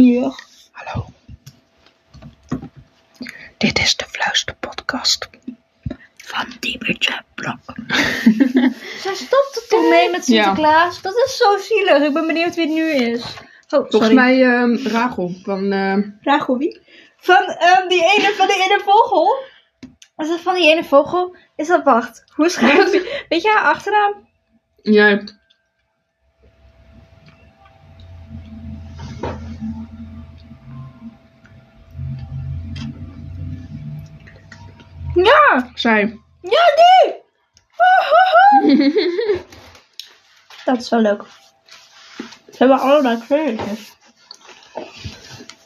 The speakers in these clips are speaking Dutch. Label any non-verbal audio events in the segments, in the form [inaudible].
Hallo. Dit is de Fluisterpodcast van Diebertje Blok. [laughs] Zij stopt er toch mee met Ja. Sinterklaas? Dat is zo zielig. Ik ben benieuwd wie het nu is. Oh, Volgens sorry. mij ehm Rachel van... ehm, Rachel wie? Van ehm, die ene, van die ene vogel. Is dat van die ene vogel? Is dat, wacht. Hoe schrijft [laughs] die? Weet je haar achternaam? jij. Ja! Zij. Ja, die! [laughs] dat is wel leuk. Ze hebben allebei kleurtjes.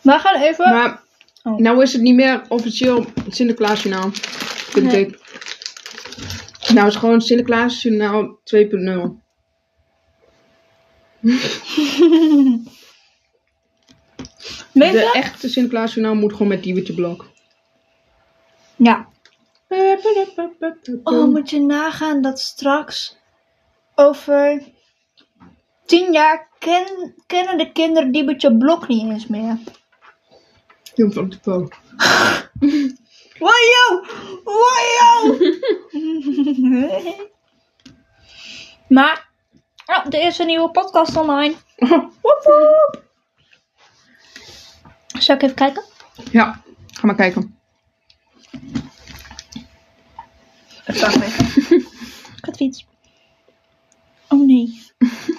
We gaan even... Maar Oh. nou is het niet meer officieel Sinterklaasjournaal. Vind Nee. ik. Nou is het gewoon Sinterklaasjournaal 2.0. [laughs] Weet De echte Sinterklaasjournaal moet gewoon met Diebertje Blok. Ja. Oh, moet je nagaan dat straks over tien jaar ken, kennen de kinderen Diebertje Blok niet eens meer. Jong van de Po. Wajo! Wajo! [laughs] maar, oh, er is een nieuwe podcast online. [laughs] Woep woep. Zal ik even kijken? Ja, ga maar kijken. Wacht even. Ik [laughs] had fiets. Oh nee,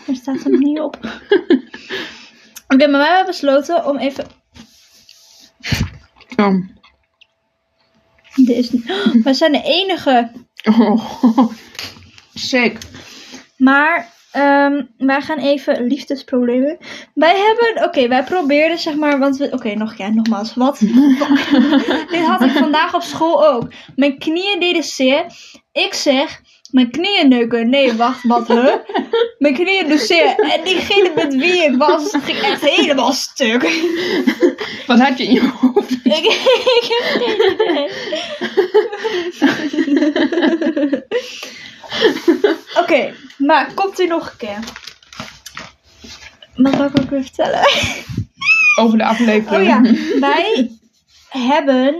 daar staat er nog niet op. [laughs] Oké, maar wij hebben besloten om even. Oh. Dit is... Oh, [gasps] wij zijn de enige. Oh. [laughs] Sick. Maar ehm, wij gaan even liefdesproblemen. Wij hebben. Oké, wij probeerden zeg maar. Want we. Oké, nog ja, nogmaals. Wat? [laughs] Dit had ik vandaag op school ook. Mijn knieën deden zeer. Ik zeg. Mijn knieën neuken. Nee, wacht, wat, huh? Mijn knieën doen zeer. En diegene met wie ik was, ging echt helemaal stuk. Wat had je in je hoofd? ik, [laughs] ik heb geen idee. [laughs] [laughs] Oké, maar komt u nog een keer? Wat wil ik ook weer vertellen? [laughs] Over de aflevering. Oh ja, wij hebben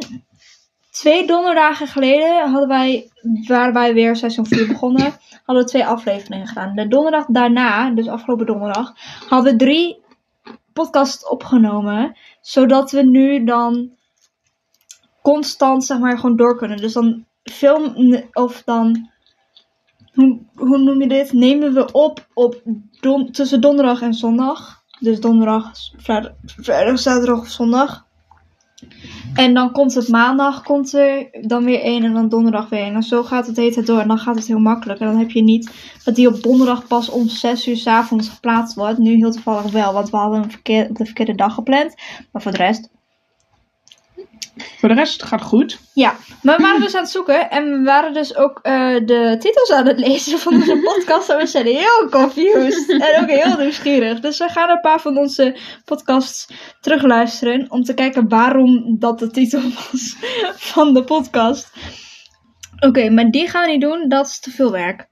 twee donderdagen geleden hadden wij, waren wij weer seizoen 4 begonnen, hadden we twee afleveringen gedaan. De donderdag daarna, dus afgelopen donderdag, hadden we drie podcasts opgenomen, zodat we nu dan constant zeg maar gewoon door kunnen. Dus dan film of dan hoe, noem je dit? Nemen we op op tussen donderdag en zondag. Dus donderdag, vrijdag, zaterdag of zondag. En dan komt het maandag, komt er dan weer één en dan donderdag weer één. En zo gaat het tijd door. En dan gaat het heel makkelijk. En dan heb je niet dat die op donderdag pas om 6 uur s avonds geplaatst wordt. Nu heel toevallig wel, want we hadden op de verkeerde dag gepland. Maar voor de rest, Voor de rest gaat het goed. ja, maar we waren dus aan het zoeken en we waren dus ook eh, de titels aan het lezen van onze [laughs] podcast. En we zijn heel confused en ook heel nieuwsgierig. Dus we gaan een paar van onze podcasts terugluisteren om te kijken waarom dat de titel was van de podcast. Oké, maar die gaan we niet doen, dat is te veel werk.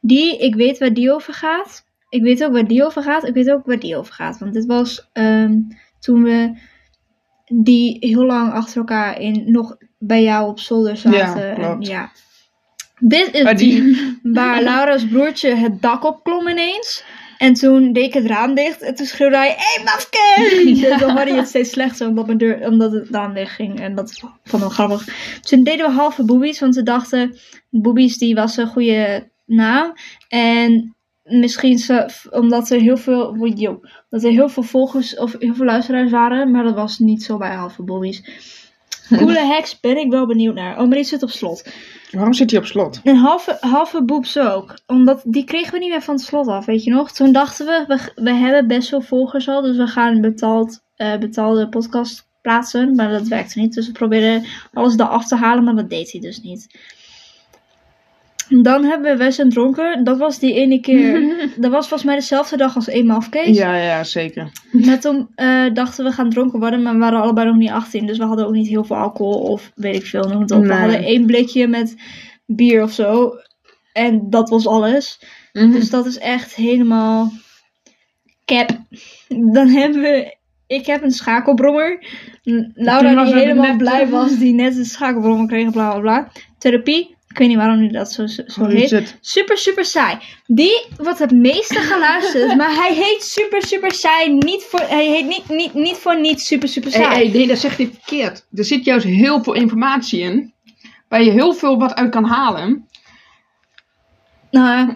Die, ik weet waar die over gaat. Ik weet ook waar die over gaat. Ik weet ook waar die over gaat. Want dit was ehm, toen we die heel lang achter elkaar in nog bij jou op zolder zaten. Ja, En klopt. ja. Dit is die, waar Laura's broertje het dak opklom ineens. En toen deed ik het raam dicht en toen schreeuwde hij, hé hey, mafke! En [laughs] dan hoorde je het steeds slechter omdat, mijn deur, omdat het raam dicht ging. En dat vond ik wel grappig. Toen deden we halve boobies, want we dachten, boobies die was een goede naam. En misschien ze, omdat er heel veel, yo, dat er heel veel volgers of heel veel luisteraars waren. Maar dat was niet zo bij halve boobies. [laughs] Coole hacks ben ik wel benieuwd naar. Oh, maar die zit op slot. Waarom zit hij op slot? En halve, halve boobs ook. Omdat die kregen we niet meer van het slot af, weet je nog? Toen dachten we, we, we hebben best veel volgers al. Dus we gaan een betaald, eh, betaalde podcast plaatsen. Maar dat werkte niet. Dus we probeerden alles eraf te halen. Maar dat deed hij dus niet. Dan hebben we Wes en Dronken. Dat was die ene keer. [laughs] dat was volgens mij dezelfde dag als eenmaal afkees. Ja, ja, zeker. Maar toen eh, dachten we gaan dronken worden, maar we waren allebei nog niet 18. Dus we hadden ook niet heel veel alcohol of weet ik veel. Noem het op. We hadden één blikje met bier of zo. En dat was alles. Mhm. Dus dat is echt helemaal cap. Dan hebben we ik heb een schakelbrommer. Laura die helemaal net- blij was, die net een schakelbrommer kreeg, bla bla bla. Therapie, ik weet niet waarom die dat zo, zo heet. Super, super saai. Die wordt het meeste geluisterd, maar hij heet super, super saai. Niet voor, hij heet niet, niet, niet voor niet super, super Hey, saai. hey, nee, dat zegt hij verkeerd. Er zit juist heel veel informatie in. Waar je heel veel wat uit kan halen. Nou,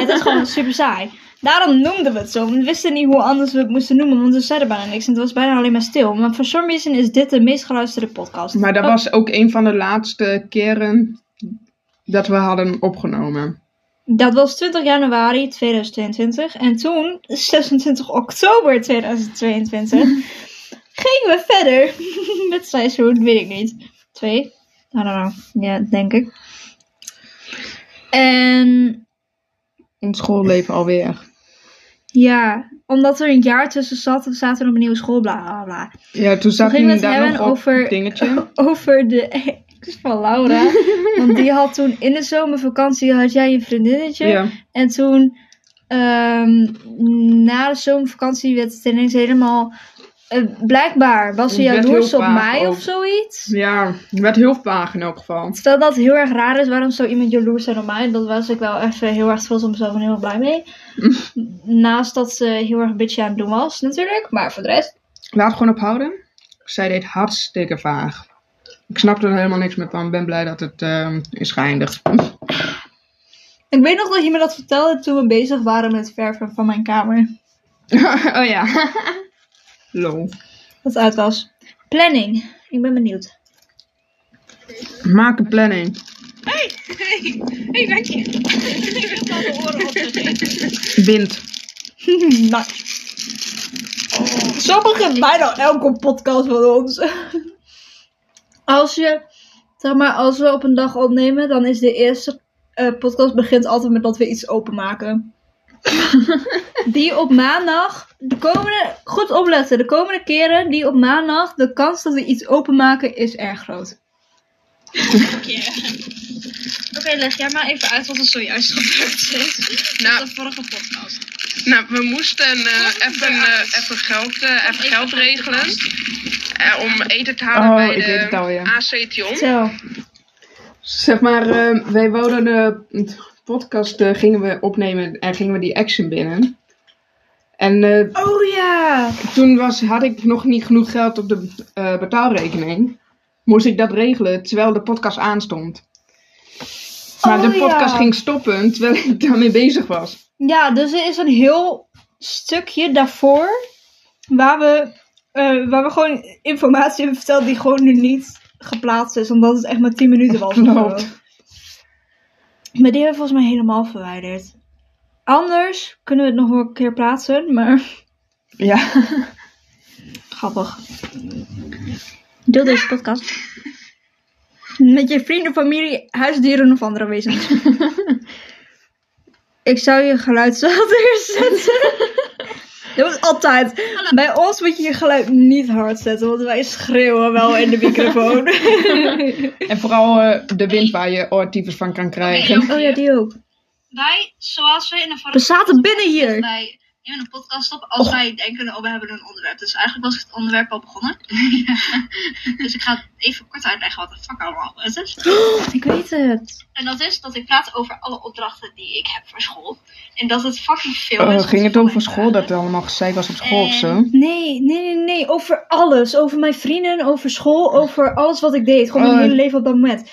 het is gewoon super saai. Daarom noemden we het zo. We wisten niet hoe anders we het moesten noemen, want we zeiden bijna niks. En het was bijna alleen maar stil. Maar voor some reason is dit de meest geluisterde podcast. Maar dat Oh, was ook een van de laatste keren dat we hadden opgenomen. Dat was 20 januari 2022. En toen, 26 oktober 2022, [laughs] gingen we verder [laughs] met seizoen, weet ik niet. Twee? I don't know. Ja, denk ik. En Ons schoolleven alweer. ja, omdat er een jaar tussen zat, zaten we op een nieuwe school, bla bla bla. Ja, toen zat gingen we het daar hebben over- dingetje. [laughs] Over de ex van Laura. Want die had toen in de zomervakantie, had jij een vriendinnetje. Ja. En toen, ehm, na de zomervakantie, werd het ineens helemaal. eh, blijkbaar was ze jaloers op mij of zoiets. ja, het werd heel vaag in elk geval. Terwijl dat heel erg raar is, waarom zou iemand jaloers zijn op mij? Dat was ik wel even heel erg trots op mezelf en heel erg blij mee. [laughs] Naast dat ze heel erg bitchy aan het doen was, natuurlijk. Maar voor de rest. Laat het gewoon ophouden. Zij deed hartstikke vaag. Ik snapte er helemaal niks meer van. Ik ben blij dat het ehm, is geëindigd. Ik weet nog dat je me dat vertelde toen we bezig waren met het verven van mijn kamer. [laughs] oh ja. [laughs] Lol. Dat het uit was. Planning. Ik ben benieuwd. Maak een planning. Hey, hey, dank je. Ik heb al de oren opgegeten. Wind. [laughs] nice. Zo begint bijna elke podcast van ons. Als je, zeg maar, als we op een dag opnemen, dan is de eerste eh, podcast begint altijd met dat we iets openmaken. [laughs] die op maandag, de komende, goed opletten, de komende keren die op maandag, de kans dat we iets openmaken is erg groot. Oké, leg jij maar even uit wat er zojuist gebeurd is. Nou. De vorige podcast. Nou, we moesten eh, even, eh, even geld, eh, even even geld uit de regelen. eh, om eten te halen Oh, bij ik de al, ja. Zo. Zeg maar, eh, wij wouden de podcast eh, gingen we opnemen en gingen we die action binnen. En eh, Oh ja. toen was, had ik nog niet genoeg geld op de eh, betaalrekening. Moest ik dat regelen terwijl de podcast aanstond. Maar Oh, de podcast ja. ging stoppen terwijl ik daarmee bezig was. Ja, dus er is een heel stukje daarvoor waar we, eh, waar we gewoon informatie hebben verteld die gewoon nu niet geplaatst is, omdat het echt maar 10 minuten was. Klopt. Maar die hebben we volgens mij helemaal verwijderd. Anders kunnen we het nog wel een keer plaatsen, maar Ja. [laughs] grappig. Deel deze podcast. Met je vrienden, familie, huisdieren of andere wezens. [laughs] Ik zou je geluid zo harder [laughs] zetten. Dat moet altijd. Bij ons moet je je geluid niet hard zetten, want wij schreeuwen wel in de microfoon. [laughs] En vooral eh, de wind waar je oortyfus van kan krijgen. Oh ja, die ook. Wij, zoals we in de vorige We zaten binnen hier. Wij nemen een podcast op als wij denken, oh, we hebben een onderwerp. Dus eigenlijk was het onderwerp al begonnen. [laughs] [laughs] dus ik ga even kort uitleggen wat de fuck allemaal het is. [gasps] Ik weet het. En dat is dat ik praat over alle opdrachten die ik heb voor school. En dat het fucking veel Oh, is. om ging het over school dat het allemaal gezeik was op school of zo? Nee, nee, nee, nee. Over alles. Over mijn vrienden, over school, over alles wat ik deed. Gewoon mijn Oh. hele leven op dat moment.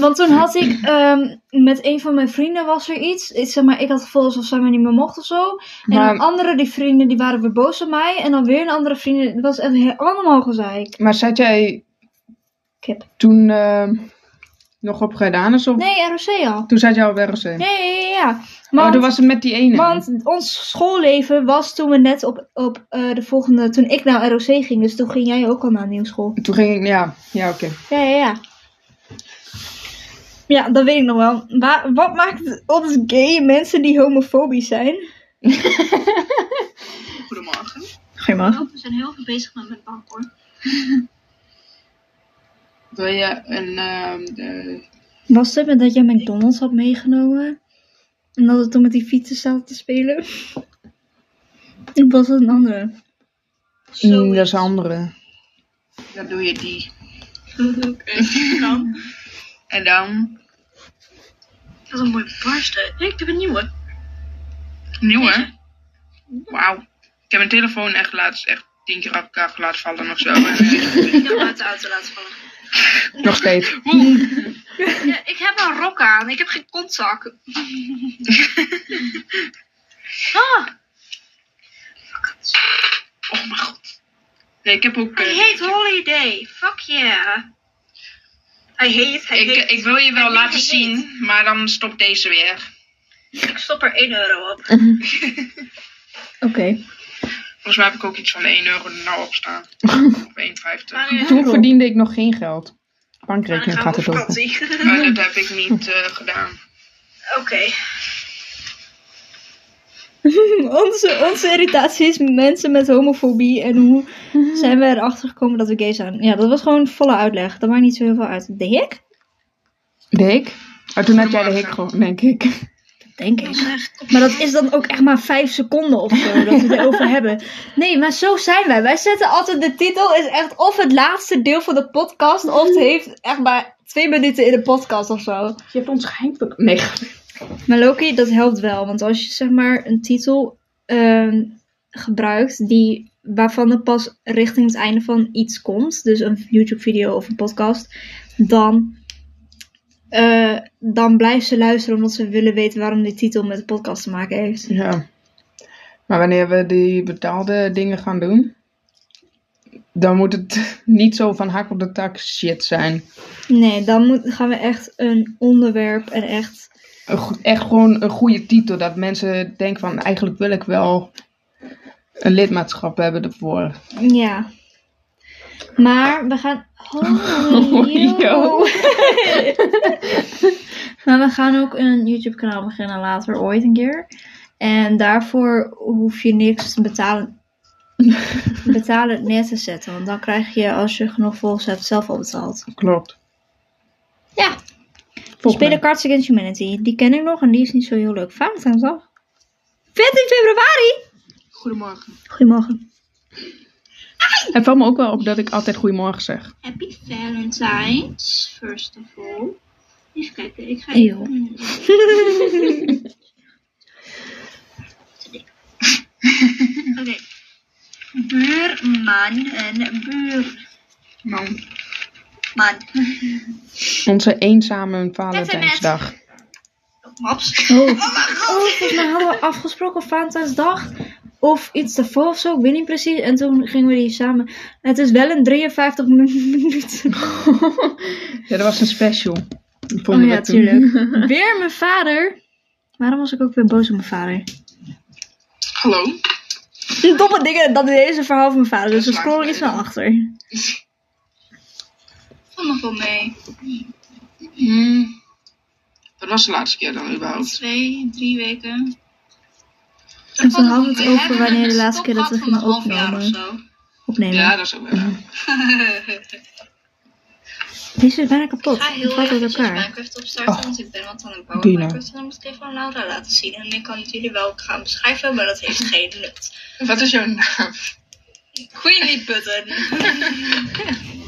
Want toen had ik ehm, met een van mijn vrienden was er iets. Ik, zeg maar, ik had het gevoel alsof zij mij niet meer mocht of zo. En Maar- een andere die vrienden die waren weer boos op mij. En dan weer een andere vrienden. Het was echt allemaal gezeik. Maar zat jij Kip. toen eh, nog op Grijdanus of? Nee, ROC al. Toen zat jij al bij ROC? Nee, ja, ja, ja. Oh, toen was het met die ene. want ons schoolleven was toen we net op, op eh, de volgende... Toen ik naar ROC ging. Dus toen ging jij ook al naar een nieuwe school. Toen ging ik, ja, ja oké. Ja, ja, ja. Ja, dat weet ik nog wel. Wa- wat maakt ons gay mensen die homofobisch zijn? [laughs] Goedemorgen. Goedemorgen. We zijn heel veel bezig met mijn bank hoor. [laughs] Wil je een, ehm, de... Was het met dat jij McDonald's had meegenomen? En dat we toen met die fietsen zaten te spelen? [laughs] Of was het een andere? Mm, dat is een andere. Dan doe je die. Oké, dan. En dan... Dat is een mooie barsten. Nee, ik heb een nieuwe. Nieuwe. Wauw. Ik heb mijn telefoon echt laatst echt tien keer op elkaar laten vallen of zo. Ik heb hem uit de auto laten vallen. Nog steeds. [laughs] Ja, ik heb een rok aan. Ik heb geen kontzak. [laughs] ah, oh mijn god. Nee, ik heb ook... I eh, hate holiday. Fuck yeah. I hate, I ik, hate. ik wil je wel laten zien, maar dan stopt deze weer. Ik stop er 1 euro op. [laughs] Oké. Volgens mij heb ik ook iets van 1 euro er nou op staan. [laughs] Of 1,50. Toen verdiende ik nog geen geld. Bankrekening gaat het over. vakantie. Maar dat [laughs] heb ik niet eh, gedaan. Oké. [laughs] onze, onze irritatie is mensen met homofobie en hoe zijn we erachter gekomen dat we gay zijn. Ja, dat was gewoon volle uitleg. Dat maakt niet zo heel veel uit. De hik? De hik? Oh, toen had jij de hik gewoon, denk ik. Denk ik. Maar dat is dan ook echt maar vijf seconden of zo dat we het [laughs] erover hebben. Nee, maar zo zijn wij. Wij zetten altijd de titel is echt of het laatste deel van de podcast of het heeft echt maar twee minuten in de podcast of zo. Je hebt ons geheim... Nee. Maar Loki, dat helpt wel. Want als je zeg maar een titel ehm, gebruikt die, waarvan het pas richting het einde van iets komt, dus een YouTube video of een podcast, dan, eh, dan blijft ze luisteren omdat ze willen weten waarom die titel met de podcast te maken heeft. Ja. Maar wanneer we die betaalde dingen gaan doen, dan moet het [laughs] niet zo van hak op de tak shit zijn. Nee, dan moet, gaan we echt een onderwerp en echt. Echt gewoon een goede titel, dat mensen denken van eigenlijk wil ik wel een lidmaatschap hebben ervoor. Ja. Maar we gaan. Oh, [laughs] Oh, yo. [laughs] maar we gaan ook een YouTube-kanaal beginnen later, ooit een keer. En daarvoor hoef je niks te betalen, [laughs] betalen neer te zetten. Want dan krijg je, als je genoeg volgers hebt, zelf al betaald. Klopt. Ja. We Volgende. spelen Cards Against Humanity. Die ken ik nog en die is niet zo heel leuk. Valentijnsdag. 14 februari! Goedemorgen. Goedemorgen. Het valt me ook wel op dat ik altijd goedemorgen zeg. Happy Valentine's, first of all. Even kijken, ik ga Eeuw. [laughs] Oké. Buurman en buurman. Man. Onze eenzame Valentijnsdag. Maps. Oh. oh, volgens mij hadden we afgesproken op Valentijnsdag. Of iets daarvoor of zo, ik weet niet precies. En toen gingen we die samen. Het is wel een 53 [laughs] minuten. Ja, dat was een special. Die Oh ja, toen. tuurlijk. [laughs] Weer mijn vader. Waarom was ik ook weer boos op mijn vader? Hallo. Domme dingen, dat is deze verhaal van mijn vader. Dus we scrollen iets naar achter. Nog wel mee. Hmm. Wat was de laatste keer dan überhaupt? Twee, drie weken. En toen hadden we het over wanneer de laatste keer dat we gingen opnemen. zo. opnemen. Ja, dat is ook wel. [laughs] Deze is bijna kapot. Ik ga Het heel elkaar. Minecraft opstarten, Oh. want ik ben wat aan het bouwen nou. Minecraft. En dan moet ik even aan Laura laten zien. En ik kan het jullie wel gaan beschrijven, maar dat heeft geen nut. Wat is jouw naam? Goeie niet button. [laughs] [laughs]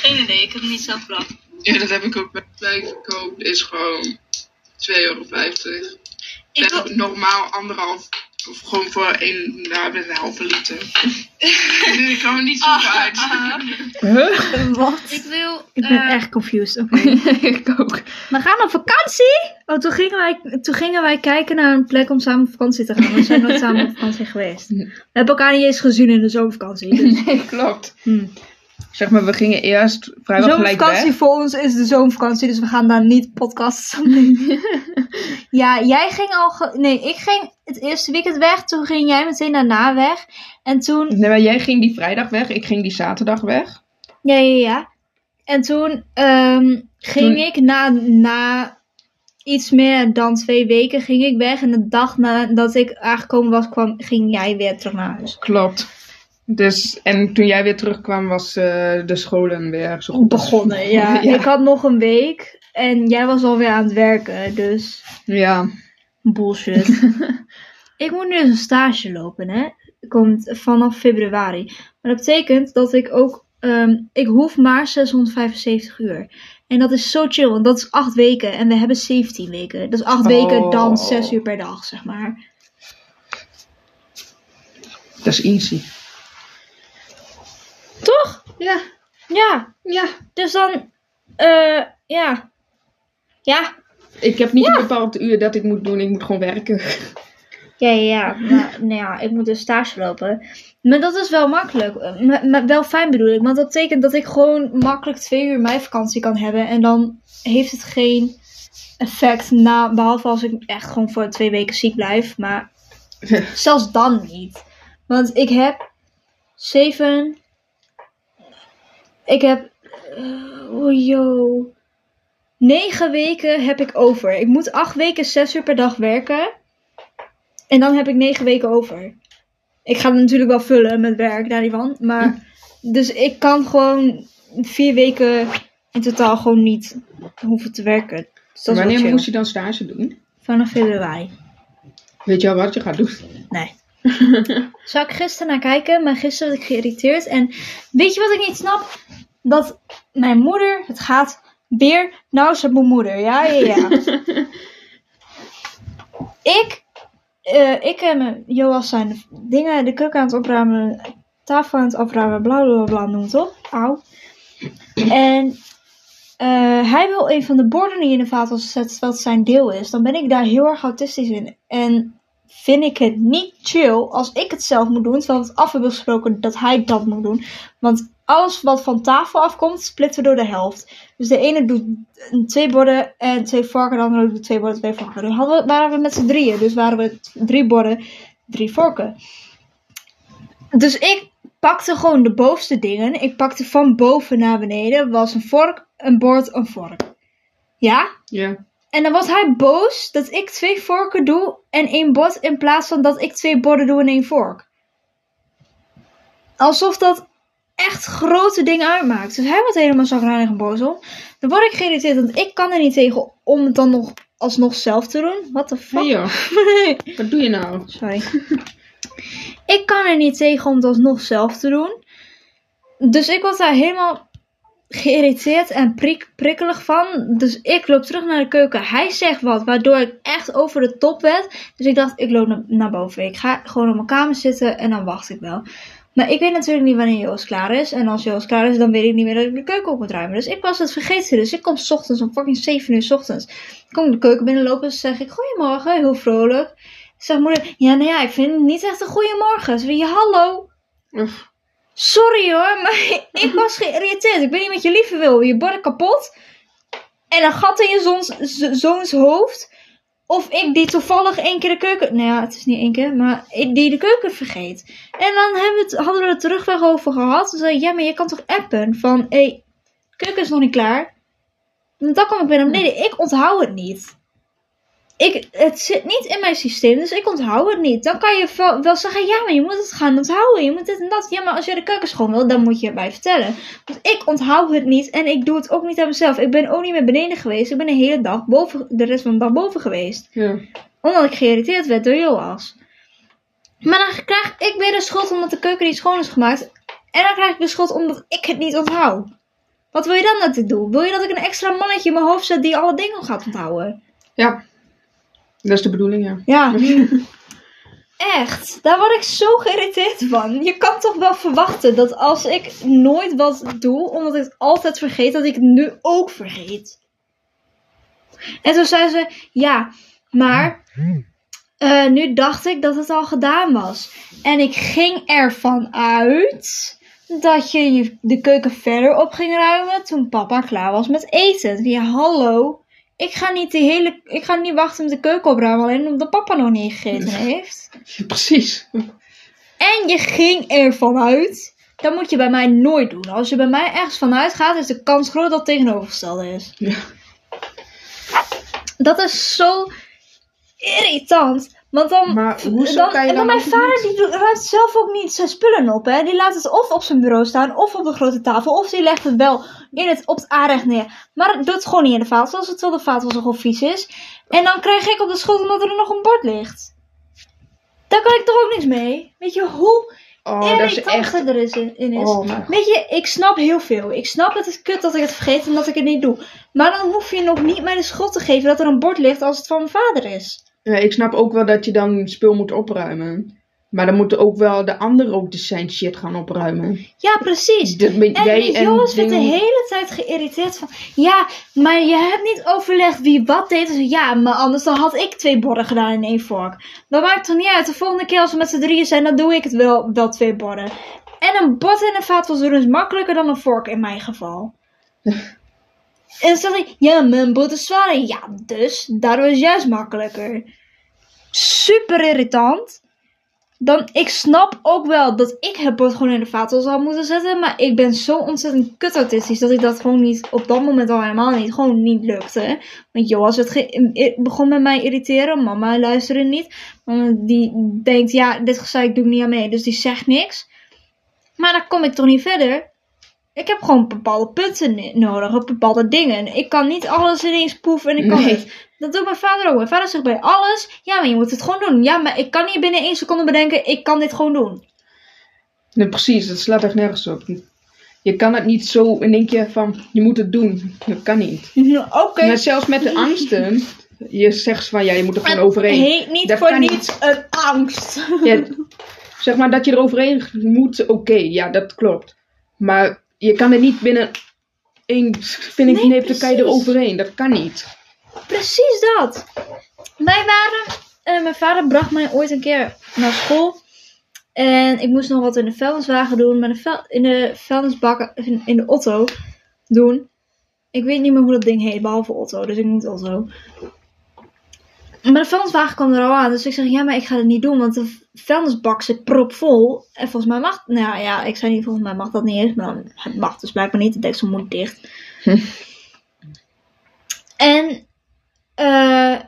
geen idee, ik heb het niet zelf bedacht. Ja, dat heb ik ook bij bij gekoopt. Is gewoon 2,50 euro. Ik wil, normaal anderhalf. Of gewoon voor een, nou, met een halve liter. [laughs] Ik kan er niet zo uit. Huh? Wat? ik wil, Ik ben echt confused. Oké. [laughs] ik ook. We gaan op vakantie! Oh, toen gingen, wij, toen gingen wij kijken naar een plek om samen op vakantie te gaan. We zijn nooit samen op vakantie geweest. [laughs] We hebben elkaar niet eens gezien in de zomervakantie. Dus. Nee, klopt. Hm. Zeg maar, we gingen eerst vrijwel gelijk Zomervakantie weg. voor ons is de zomervakantie, dus we gaan daar niet podcasts opnemen. [laughs] ja, jij ging al... Nee, ik ging het eerste weekend weg. Toen ging jij meteen daarna weg. En toen... Nee, maar jij ging die vrijdag weg, ik ging die zaterdag weg. Ja, ja, ja. En toen ehm, ging Toen- ik na, na iets meer dan twee weken ging ik weg. En de dag nadat ik aangekomen was, kwam, ging jij weer terug naar huis. Klopt. Dus, en toen jij weer terugkwam, was eh, de scholen weer zo goed als- Begonnen, [laughs] ja. Ik had nog een week en jij was alweer aan het werken, dus Ja. bullshit. [laughs] ik moet nu eens een stage lopen, hè. komt vanaf februari. Maar dat betekent dat ik ook, ehm, ik hoef maar 675 uur. En dat is zo chill, want dat is 8 weken en we hebben 17 weken. Dus 8 weken dan Oh. 6 uur per dag, zeg maar. Dat is easy. Toch? Ja, Ja, ja. dus dan, eh, ja. Ja, Ik heb niet een bepaald uur dat ik moet doen. Ik moet gewoon werken. Ja, ja, ja. Maar, nou ja, ik moet dus stage lopen. Maar dat is wel makkelijk. Eh, Maar, maar wel fijn bedoel ik. Want dat betekent dat ik gewoon makkelijk twee uur meivakantie kan hebben. En dan heeft het geen effect na, behalve als ik echt gewoon voor twee weken ziek blijf. Maar [laughs] zelfs dan niet. Want ik heb zeven. Ik heb. eh, oh yo. Negen weken heb ik over. Ik moet acht weken zes uur per dag werken. En dan heb ik negen weken over. Ik ga het natuurlijk wel vullen met werk, daar niet van. Maar, [laughs] dus ik kan gewoon vier weken in totaal gewoon niet hoeven te werken. Dus dat Wanneer moest je dan stage doen? Vanaf februari. Weet je al wat je gaat doen? Nee. [laughs] Zou ik gisteren naar kijken, maar gisteren was ik geïrriteerd. En weet je wat ik niet snap? Dat mijn moeder, het gaat weer, nou is het mijn moeder, ja, ja, ja. [laughs] ik, eh, ik en Joas zijn de dingen, de keuken aan het opruimen, tafel aan het opruimen, bla bla bla, noem het op. Auw. En eh, hij wil een van de borden niet in de vaatwas zetten, het zijn deel is. Dan ben ik daar heel erg autistisch in. En vind ik het niet chill als ik het zelf moet doen, terwijl we het af hebben gesproken dat hij dat moet doen. Want alles wat van tafel afkomt, splitten we door de helft. Dus de ene doet twee borden en twee vorken, de andere doet twee borden, twee vorken. Dan waren we met z'n drieën, dus waren we drie borden, drie vorken. Dus ik pakte gewoon de bovenste dingen. Ik pakte van boven naar beneden, was een vork, een bord, een vork. Ja? Ja. En dan was hij boos dat ik twee vorken doe en één bord in plaats van dat ik twee borden doe en één vork. Alsof dat echt grote dingen uitmaakt. Dus hij wordt helemaal zagrijnig en boos om. Dan word ik geïrriteerd, want ik kan er niet tegen om het dan nog alsnog zelf te doen. What the Hey fuck? joh, [laughs] wat doe je nou? Sorry. ik kan er niet tegen om het alsnog zelf te doen. Dus ik was daar helemaal geïrriteerd en prik prikkelig van. Dus ik loop terug naar de keuken. Hij zegt wat, waardoor ik echt over de top werd. Dus ik dacht, ik loop na- naar boven. Ik ga gewoon op mijn kamer zitten en dan wacht ik wel. Maar ik weet natuurlijk niet wanneer Joost klaar is. En als Joost klaar is, dan weet ik niet meer dat ik de keuken op moet ruimen. Dus ik was het vergeten. Dus ik kom 's ochtends om fucking 7 uur 's ochtends. Ik kom de keuken binnenlopen en zeg ik, goedemorgen, heel vrolijk. Zegt moeder, ja, nou ja, ik vind het niet echt een goede morgen. Ze ja, hallo. Ugh. Sorry hoor, maar [laughs] ik was geïrriteerd. Ik ben niet met je lieve wil. Je borden kapot. En een gat in je zoons hoofd. Of ik die toevallig één keer de keuken... Nou ja, het is niet één keer, maar ik die de keuken vergeet. En dan hebben we het, hadden we het terugweg over gehad. Toen zei ja, maar je kan toch appen van... Hé, keuken is nog niet klaar. En dan kom ik naar beneden. Ik onthoud het niet. Ik, het zit niet in mijn systeem, dus ik onthoud het niet. Dan kan je wel, wel zeggen, ja, maar je moet het gaan onthouden. Je moet dit en dat. Ja, maar als je de keuken schoon wil, dan moet je erbij vertellen. Want ik onthoud het niet en ik doe het ook niet aan mezelf. Ik ben ook niet meer beneden geweest. Ik ben de hele dag boven, de rest van de dag boven geweest. Ja. Omdat ik geïrriteerd werd door Joas. Maar dan krijg ik weer de schuld omdat de keuken niet schoon is gemaakt. En dan krijg ik de schuld omdat ik het niet onthoud. Wat wil je dan dat ik doe? Wil je dat ik een extra mannetje in mijn hoofd zet die alle dingen gaat onthouden? ja, dat is de bedoeling, ja. Ja. [laughs] Echt, daar word ik zo geïrriteerd van. Je kan toch wel verwachten dat als ik nooit wat doe, omdat ik het altijd vergeet, dat ik het nu ook vergeet. En toen zei ze, ja, maar eh, nu dacht ik dat het al gedaan was. En ik ging ervan uit dat je je- de keuken verder op ging ruimen toen papa klaar was met eten. Ja, hallo. Ik ga niet, de hele, ik ga niet wachten met de keuken opruimen, alleen omdat papa nog niet gegeten heeft. [laughs] Precies. En je ging ervan uit. Dat moet je bij mij nooit doen. Als je bij mij ergens vanuit gaat, is de kans groot dat het tegenovergestelde is. Ja. Dat is zo irritant. Want dan. Maar hoezo dan, kan je en dan dan mijn niet- vader die ruimt zelf ook niet zijn spullen op. Hè? Die laat het of op zijn bureau staan, of op de grote tafel. Of die legt het wel in het, op het aanrecht neer. Maar het doet het gewoon niet in de vaatwas, terwijl de vaatwas gewoon vies is. En dan krijg ik op de schuld omdat er nog een bord ligt. Daar kan ik toch ook niks mee? Weet je hoe Oh, dat is irritant echt... het er is in, in is? Oh. Weet je, ik snap heel veel. Ik snap het is kut dat ik het vergeet en dat ik het niet doe. Maar dan hoef je nog niet mij de schuld te geven dat er een bord ligt als het van mijn vader is. Ja, ik snap ook wel dat je dan spul moet opruimen. Maar dan moeten ook wel de anderen ook de zijn shit gaan opruimen. Ja, precies. En jij en Joris werd de hele tijd geïrriteerd van... Ja, maar je hebt niet overlegd wie wat deed. Dus ja, maar anders dan had ik twee borden gedaan in één vork. Dat maakt toch niet uit. De volgende keer als we met z'n drieën zijn, dan doe ik het wel, wel twee borden. En een bord in een vaatwas doen is makkelijker dan een vork in mijn geval. [laughs] en dan zeg ik, ja, mijn bord is zwaarder. Ja, dus, daardoor is juist makkelijker. Super irritant. Dan, ik snap ook wel dat ik het bord gewoon in de vaatwas had moeten zetten. Maar ik ben zo ontzettend kut autistisch dat ik dat gewoon niet, op dat moment al helemaal niet, gewoon niet lukte. Want Joas het begon met mij irriteren. Mama luisterde niet. Die denkt, ja, dit gezeik doe ik niet aan mee. Dus die zegt niks. Maar dan kom ik toch niet verder. Ik heb gewoon bepaalde punten nodig, op bepaalde dingen. Ik kan niet alles ineens poeven en ik kan Nee. het. Dat doet mijn vader ook. Mijn vader zegt bij alles, ja, maar je moet het gewoon doen. Ja, maar ik kan niet binnen één seconde bedenken, ik kan dit gewoon doen. Nee, precies, dat slaat echt nergens op. Je kan het niet zo in één keer van, je moet het doen. Dat kan niet. Oké. Maar zelfs met de angsten, je zegt van, ja, je moet er gewoon overheen. Heet niet Dat voor niets een angst. Ja, zeg maar dat je er overheen moet, oké, ja, dat klopt. Maar je kan er niet binnen één Nee, knip, dan kan je er overheen. Dat kan niet. Precies dat. Wij waren. eh, mijn vader bracht mij ooit een keer naar school. En ik moest nog wat in de vuilniswagen doen. Maar de in de vuilnisbak. In, in de Otto doen. Ik weet niet meer hoe dat ding heet. Behalve Otto. Dus ik noem het Otto. Maar de vuilniswagen kwam er al aan. Dus ik zeg: Ja, maar ik ga het niet doen. Want de vuilnisbak zit propvol. En volgens mij mag. Nou ja, ik zei niet: Volgens mij mag dat niet eens. Maar het mag dus blijkbaar niet. De deksel moet dicht. [laughs] En eh,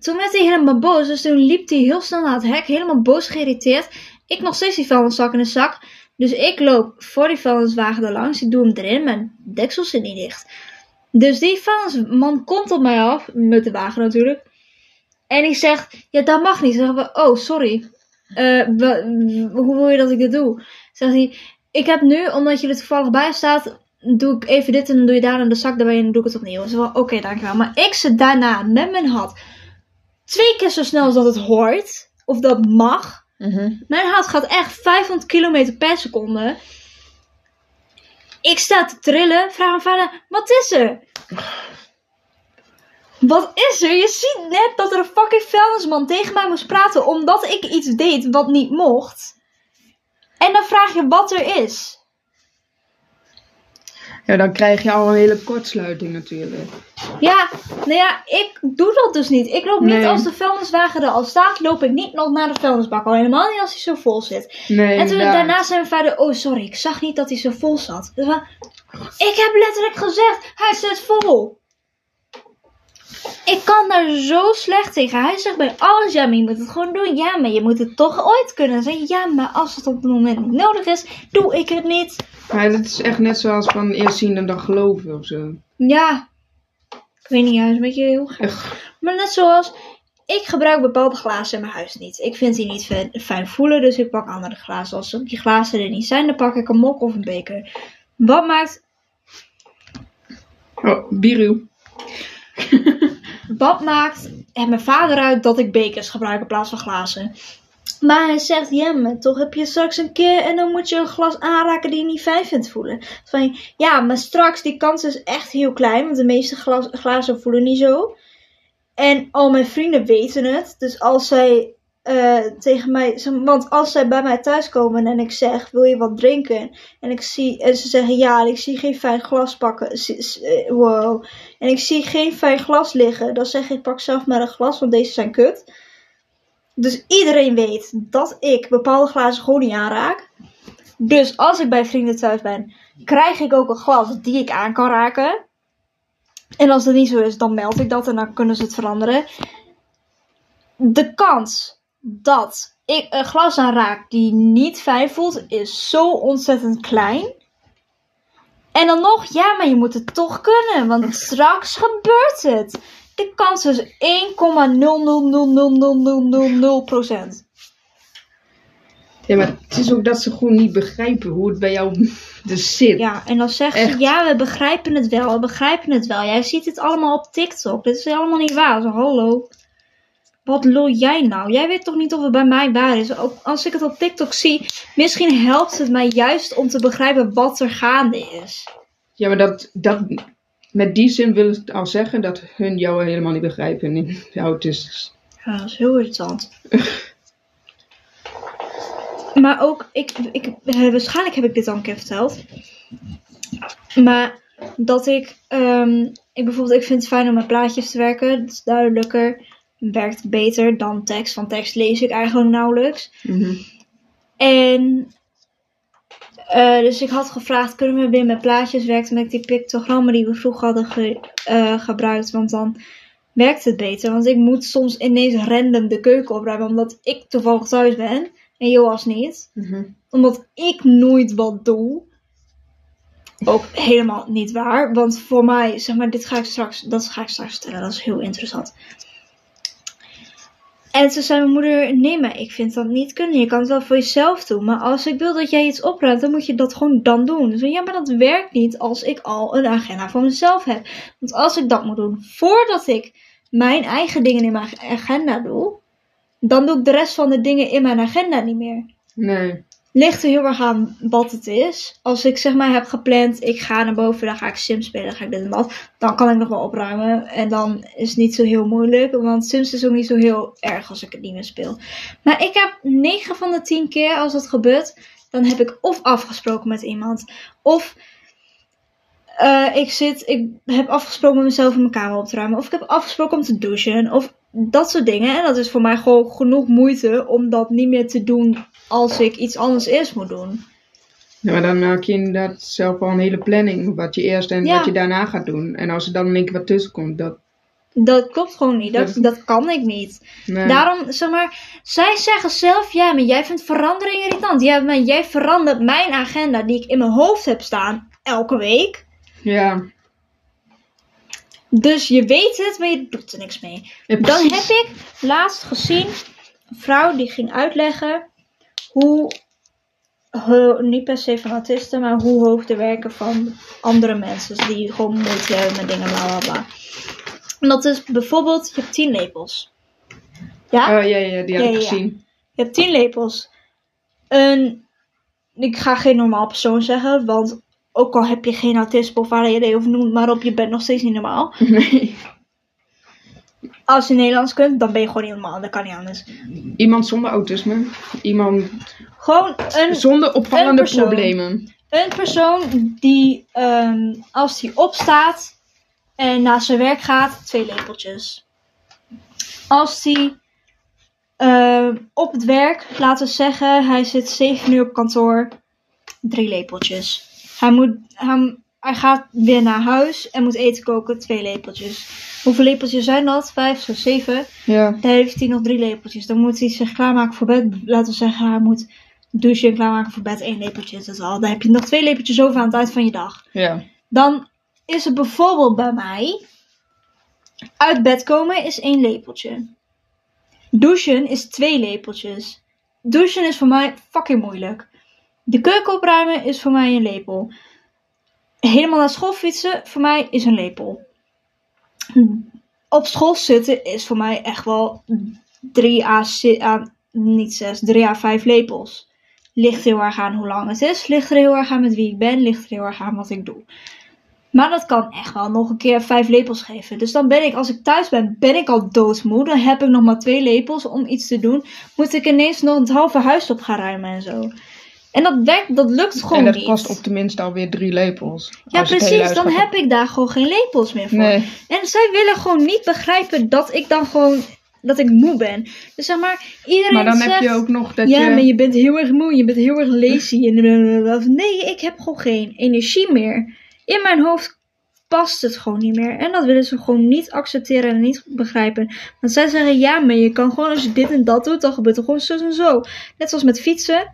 toen werd hij helemaal boos. Dus toen liep hij heel snel naar het hek. Helemaal boos geïrriteerd. Ik nog steeds die vuilniszak in de zak. Dus ik loop voor die vuilniswagen er langs. Ik doe hem erin. De deksel zit niet dicht. Dus die vuilnisman komt op mij af. Met de wagen natuurlijk. En ik zeg, ja dat mag niet. Zeggen we, oh sorry. Eh, hoe wil je dat ik dit doe? Zegt hij, ik heb nu, omdat je er toevallig bij staat, doe ik even dit en dan doe je daar in de zak erbij en dan doe ik het opnieuw. Wel, oké, dankjewel. Maar ik zit daarna met mijn hand twee keer zo snel als dat het hoort. Of dat mag. Mijn hart gaat echt 500 km per seconde. Ik sta te trillen. Vraag mijn vader, wat is er? Wat is er? Je ziet net dat er een fucking vuilnisman tegen mij moest praten omdat ik iets deed wat niet mocht. En dan vraag je wat er is. Ja, dan krijg je al een hele kortsluiting natuurlijk. Ja, nou ja, ik doe dat dus niet. Ik loop niet als de vuilniswagen er al staat, loop ik niet nog naar de vuilnisbak. Al helemaal niet als hij zo vol zit. Nee, En toen daarna zei mijn vader, oh sorry, ik zag niet dat hij zo vol zat. Dus ik heb letterlijk gezegd, hij zit vol. Ik kan daar zo slecht tegen. Hij zegt bij alles, ja, maar je moet het gewoon doen. Ja, maar je moet het toch ooit kunnen. Zeg, ja, maar als het op het moment niet nodig is, doe ik het niet. Maar het is echt net zoals van eerst zien en dan geloven of zo. Ja, ik weet niet, hij is een beetje heel gek. Maar net zoals, ik gebruik bepaalde glazen in mijn huis niet. Ik vind die niet fijn, fijn voelen, dus ik pak andere glazen. Als die glazen er niet zijn, dan pak ik een mok of een beker. Wat maakt, Oh, biru. [laughs] wat maakt het mijn vader uit dat ik bekers gebruik in plaats van glazen? Maar hij zegt, ja, maar toch heb je straks een keer en dan moet je een glas aanraken die je niet fijn vindt voelen. Van, ja, maar straks, die kans is echt heel klein, want de meeste glazen voelen niet zo. En al mijn vrienden weten het. Dus als zij eh, tegen mij. Want als zij bij mij thuiskomen en ik zeg: Wil je wat drinken? En ik zie. En ze zeggen ja, ik zie geen fijn glas pakken. eh, Wow. En ik zie geen fijn glas liggen. Dan zeg ik: Pak zelf maar een glas, want deze zijn kut. Dus iedereen weet dat ik bepaalde glazen gewoon niet aanraak. Dus als ik bij vrienden thuis ben, krijg ik ook een glas die ik aan kan raken. En als dat niet zo is, dan meld ik dat en dan kunnen ze het veranderen. De kans dat ik een glas aanraak die niet fijn voelt, is zo ontzettend klein. En dan nog, ja, maar je moet het toch kunnen, want [laughs] straks gebeurt het. De kans is 1,0000000%. Ja, maar het is ook dat ze gewoon niet begrijpen hoe het bij jou [laughs] dus zit. Ja, en dan zeggen ze, ja, we begrijpen het wel, we begrijpen het wel. Jij ziet het allemaal op TikTok. Dit is allemaal niet waar. Zo, hallo. Wat lul jij nou? Jij weet toch niet of het bij mij waar is? Ook als ik het op TikTok zie, misschien helpt het mij juist om te begrijpen wat er gaande is. Ja, maar dat, dat, met die zin wil het al zeggen dat hun jou helemaal niet begrijpen in de autistisch. Ja, dat is heel irritant. [laughs] maar ook, ik, ik, eh, waarschijnlijk heb ik dit al een keer verteld. Maar dat ik, ehm, ik bijvoorbeeld, ik vind het fijn om met plaatjes te werken. Dat is duidelijker. Werkt beter dan tekst. Want tekst lees ik eigenlijk nauwelijks. Mhm. En eh, dus ik had gevraagd, kunnen we weer met plaatjes werken met die pictogrammen die we vroeger hadden ge- eh, gebruikt. Want dan werkt het beter. Want ik moet soms ineens random de keuken opruimen omdat ik toevallig thuis ben. En Joas niet. Mhm. Omdat ik nooit wat doe. Ook helemaal niet waar. Want voor mij, zeg maar, dit ga ik straks, dat ga ik straks vertellen. Dat is heel interessant. En toen zei mijn moeder, nee maar ik vind dat niet kunnen. Je kan het wel voor jezelf doen. Maar als ik wil dat jij iets opruimt, dan moet je dat gewoon dan doen. Dus ja, maar dat werkt niet als ik al een agenda voor mezelf heb. Want als ik dat moet doen voordat ik mijn eigen dingen in mijn agenda doe, dan doe ik de rest van de dingen in mijn agenda niet meer Nee. Ligt er heel erg aan wat het is. Als ik zeg maar heb gepland, ik ga naar boven, dan ga ik Sims spelen, dan ga ik dit en dat. Dan kan ik nog wel opruimen. En dan is het niet zo heel moeilijk. Want Sims is ook niet zo heel erg als ik het niet meer speel. Maar ik heb 9 van de 10 keer als dat gebeurt, dan heb ik of afgesproken met iemand. Of eh, ik zit, ik heb afgesproken met mezelf om mijn kamer op te ruimen. Of ik heb afgesproken om te douchen. Of dat soort dingen. En dat is voor mij gewoon genoeg moeite om dat niet meer te doen als ik iets anders eerst moet doen. Ja, maar dan maak je inderdaad zelf al een hele planning. Wat je eerst en Ja. wat je daarna gaat doen. En als er dan in één keer wat tussen komt, dat... Dat klopt gewoon niet. Dat, dat kan ik niet. Nee. Daarom, zeg maar, zij zeggen zelf, ja, maar jij vindt verandering irritant. Ja, maar jij verandert mijn agenda die ik in mijn hoofd heb staan elke week. Ja. Dus je weet het, maar je doet er niks mee. Ja, Dan heb ik laatst gezien een vrouw die ging uitleggen hoe, ho- niet per se van autisten, maar hoe hoog de werken van andere mensen. Die gewoon moeite hebben met dingen, bla bla bla. En dat is bijvoorbeeld, je hebt tien lepels. Ja? Oh ja, ja, die Ja, ik ja, gezien. Je hebt tien lepels. Een, ik ga geen normaal persoon zeggen, want ook al heb je geen autisme of ADHD of noem maar op, je bent nog steeds niet normaal. Nee. Als je Nederlands kunt, dan ben je gewoon niet normaal. Dat kan niet anders. Iemand zonder autisme. Iemand Gewoon een, zonder opvallende problemen. een persoon die, ehm, als hij opstaat en naar zijn werk gaat, twee lepeltjes. Als hij ehm, op het werk, laten we zeggen, hij zit 7 uur op kantoor, drie lepeltjes. Hij, moet, hij, hij gaat weer naar huis en moet eten koken, twee lepeltjes. Hoeveel lepeltjes zijn dat? Vijf, zes, zeven. Ja. Dan heeft hij nog drie lepeltjes. Dan moet hij zich klaarmaken voor bed. Laten we zeggen, hij moet douchen en klaarmaken voor bed. één lepeltje is dat al. Dan heb je nog twee lepeltjes over aan het eind van je dag. Ja. Dan is het bijvoorbeeld bij mij... Uit bed komen is één lepeltje. Douchen is twee lepeltjes. Douchen is voor mij fucking moeilijk. De keuken opruimen is voor mij een lepel. Helemaal naar school fietsen voor mij is een lepel. Op school zitten is voor mij echt wel 3 à, niet 6, 3 à 5 lepels. Ligt heel erg aan hoe lang het is. Ligt er heel erg aan met wie ik ben. Ligt er heel erg aan wat ik doe. Maar dat kan echt wel nog een keer 5 lepels geven. Dus dan ben ik, als ik thuis ben, ben ik al doodmoe. Dan heb ik nog maar 2 lepels om iets te doen. Moet ik ineens nog het halve huis op gaan ruimen en zo. En dat werkt, dat lukt gewoon en dat niet. kost op tenminste alweer drie lepels. ja, precies. Dan heb ik daar gewoon geen lepels meer voor. Nee. En zij willen gewoon niet begrijpen dat ik dan gewoon, dat ik moe ben. Dus zeg maar, iedereen Maar dan zegt... heb je ook nog dat ja, je... maar je bent heel erg moe, je bent heel erg lazy. En nee, ik heb gewoon geen energie meer. In mijn hoofd past het gewoon niet meer. En dat willen ze gewoon niet accepteren en niet begrijpen. Want zij zeggen, ja, maar je kan gewoon als je dit en dat doet, dan gebeurt er gewoon zo en zo. Net zoals met fietsen.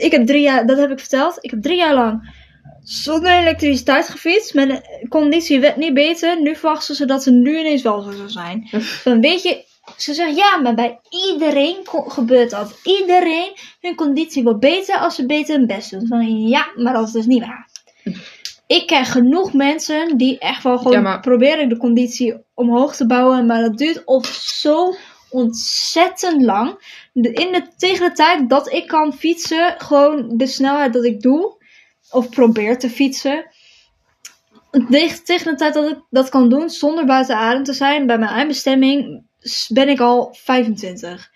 Ik heb drie jaar, dat heb ik verteld, ik heb drie jaar lang zonder elektriciteit gefietst. Mijn conditie werd niet beter. Nu verwachten ze dat ze nu ineens wel zo zou zijn. [laughs] Dan weet je, Ze zeggen, ja, maar bij iedereen gebeurt dat. Iedereen, hun conditie wordt beter als ze beter hun best doen. Van, ja, maar dat is dus niet waar. Ik ken genoeg mensen die echt wel gewoon Ja, maar- proberen de conditie omhoog te bouwen. Maar dat duurt of zo ontzettend lang. In de, tegen de tijd dat ik kan fietsen, gewoon de snelheid dat ik doe, of probeer te fietsen. Tegen, de tijd dat ik dat kan doen zonder buiten adem te zijn, bij mijn eindbestemming, ben ik al 25.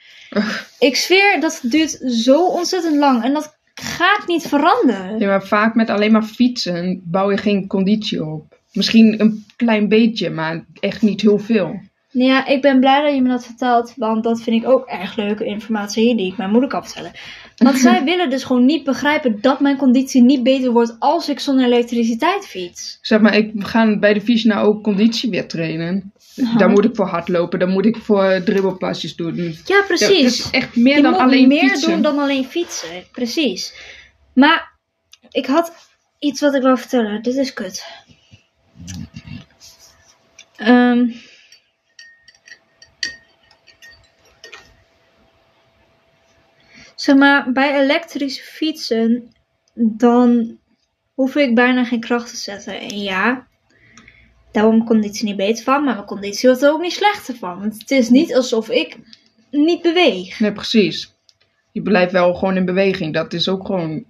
ik zweer, dat duurt zo ontzettend lang en dat gaat niet veranderen. Ja, maar vaak met alleen maar fietsen bouw je geen conditie op. Misschien een klein beetje, maar echt niet heel veel. Ja, ik ben blij dat je me dat vertelt, want dat vind ik ook erg leuke informatie die ik mijn moeder kan vertellen. Want [laughs] zij willen dus gewoon niet begrijpen dat mijn conditie niet beter wordt als ik zonder elektriciteit fiets. Zeg maar, ik ga bij de fiets nou ook conditie weer trainen. Daar moet ik voor hardlopen, daar moet ik voor dribbelpasjes doen. Ja, precies. is echt meer je dan moet alleen meer fietsen. doen dan alleen fietsen. Precies. Maar ik had iets wat ik wil vertellen. Dit is kut. Ehm. Zeg maar, bij elektrische fietsen, dan hoef ik bijna geen kracht te zetten. En ja, daar wordt mijn conditie niet beter van, maar mijn conditie wordt er ook niet slechter van. Want het is niet alsof ik niet beweeg. Nee, precies. Je blijft wel gewoon in beweging. Dat is ook gewoon...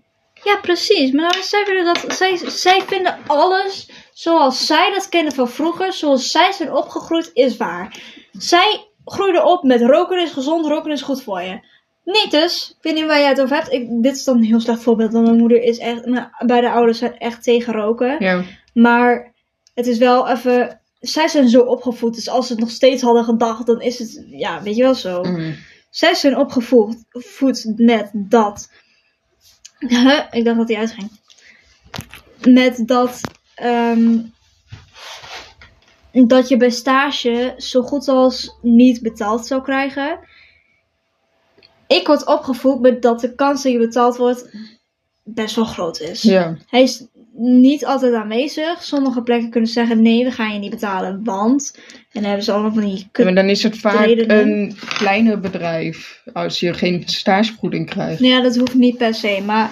Ja, precies. Maar nou, zij, willen dat, zij, zij vinden alles zoals zij dat kennen van vroeger, zoals zij zijn opgegroeid, is waar. Zij groeiden op met roken is gezond, roken is goed voor je. Niet dus. Ik weet niet waar jij het over hebt. Ik, dit is dan een heel slecht voorbeeld, want mijn moeder is echt, mijn beide ouders zijn echt tegen roken. Ja, Maar het is wel even, zij zijn zo opgevoed, dus als ze het nog steeds hadden gedacht, dan is het, ja, weet je wel zo. mm. Zij zijn opgevoed voed met dat. Huh? Ik dacht dat hij uitging. Met dat. ehm, dat je bij stage zo goed als niet betaald zou krijgen. Ik word opgevoed met dat de kans dat je betaald wordt best wel groot is. ja. Hij is niet altijd aanwezig. Sommige plekken kunnen zeggen: nee, we gaan je niet betalen, want. En dan hebben ze allemaal van die Ja, kut maar dan is het vaak redenen. een kleiner bedrijf. Als je geen stagevergoeding krijgt. Ja, dat hoeft niet per se. Maar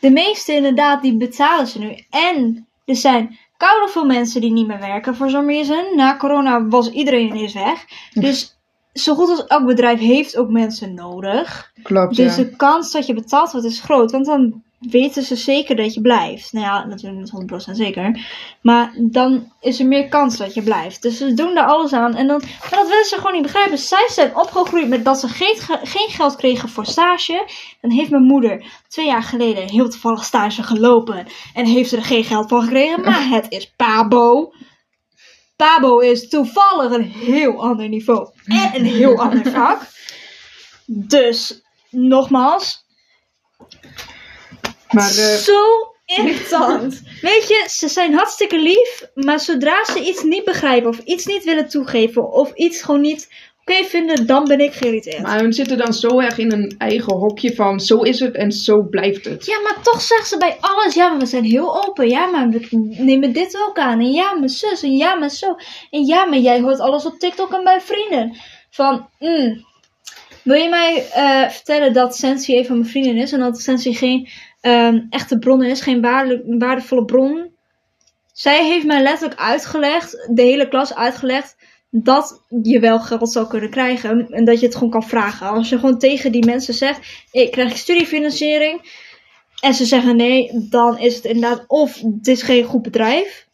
de meeste inderdaad, die betalen ze nu. En er zijn koude veel mensen die niet meer werken voor some reason. Na corona was iedereen ineens weg. Dus zo goed als elk bedrijf heeft ook mensen nodig. Klopt, Dus ja. de kans dat je betaald wordt is groot. Want dan weten ze zeker dat je blijft. Nou ja, natuurlijk niet 100% zeker. Maar dan is er meer kans dat je blijft. Dus ze doen daar alles aan. En dan, maar dat willen ze gewoon niet begrijpen. Zij zijn opgegroeid met dat ze geen, ge- geen geld kregen voor stage. Dan heeft mijn moeder twee jaar geleden heel toevallig stage gelopen. En heeft ze er geen geld voor gekregen. Maar [laughs] het is Pabo. Pabo is toevallig een heel ander niveau. En een heel ander vak. Dus, nogmaals, Maar eh, zo irritant. Weet je, ze zijn hartstikke lief, maar zodra ze iets niet begrijpen of iets niet willen toegeven of iets gewoon niet oké vinden, dan ben ik geïrriteerd. maar we zitten dan zo erg in een eigen hokje van zo is het en zo blijft het. Ja, maar toch zeggen ze bij alles, ja, maar we zijn heel open. Ja, maar we nemen dit ook aan. En ja, mijn zus. En ja, maar zo. En ja, maar jij hoort alles op TikTok en bij vrienden. Van, mm, wil je mij eh, vertellen dat Sensi een van mijn vrienden is? En dat Sensi geen ehm, echte bron is, geen waarde- waardevolle bron? Zij heeft mij letterlijk uitgelegd, de hele klas uitgelegd, dat je wel geld zou kunnen krijgen. En dat je het gewoon kan vragen. Als je gewoon tegen die mensen zegt, ik krijg studiefinanciering. En ze zeggen nee, dan is het inderdaad of het is geen goed bedrijf.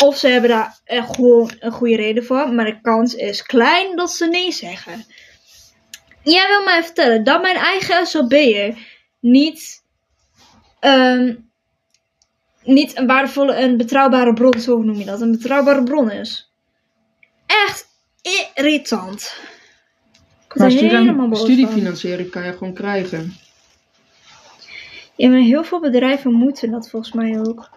Of ze hebben daar echt gewoon een goede reden voor. Maar de kans is klein dat ze nee zeggen. Jij wil mij vertellen dat mijn eigen SLB'er niet, ehm, niet een waardevolle, een betrouwbare bron, zo noem je dat, een betrouwbare bron is. Irritant. Ik Maar er helemaal boos studiefinanciering kan je gewoon krijgen. Ja, maar heel veel bedrijven moeten dat volgens mij ook.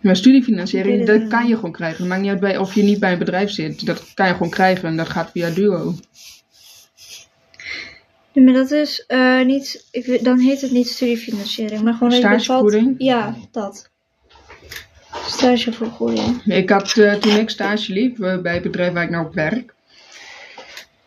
Maar studiefinanciering, dat kan je gewoon krijgen. Het maakt niet uit bij, of je niet bij een bedrijf zit. Dat kan je gewoon krijgen en dat gaat via Duo. Nee, maar dat is eh, niet. Ik, dan heet het niet studiefinanciering, maar gewoon Stagevergoeding? Ja, dat. Stage vergoeding. Ik had eh, toen ik stage liep eh, bij het bedrijf waar ik nou op werk.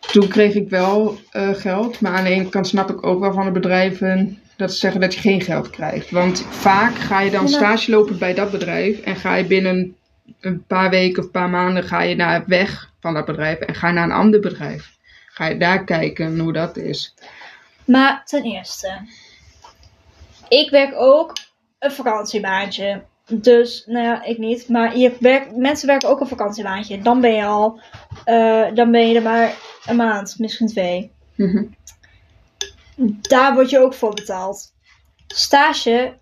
Toen kreeg ik wel eh, geld. Maar aan de ene kant snap ik ook wel van de bedrijven dat ze zeggen dat je geen geld krijgt. Want vaak ga je dan stage lopen bij dat bedrijf. En ga je binnen een paar weken of een paar maanden ga je naar weg van dat bedrijf. En ga je naar een ander bedrijf. Ga je daar kijken hoe dat is. Maar ten eerste, ik werk ook een vakantiebaantje. Dus, nou ja, ik niet. Maar je werkt, mensen werken ook een vakantiebaantje. Dan ben je al, eh, dan ben je er maar een maand, misschien twee. Mhm. Daar word je ook voor betaald. Stage,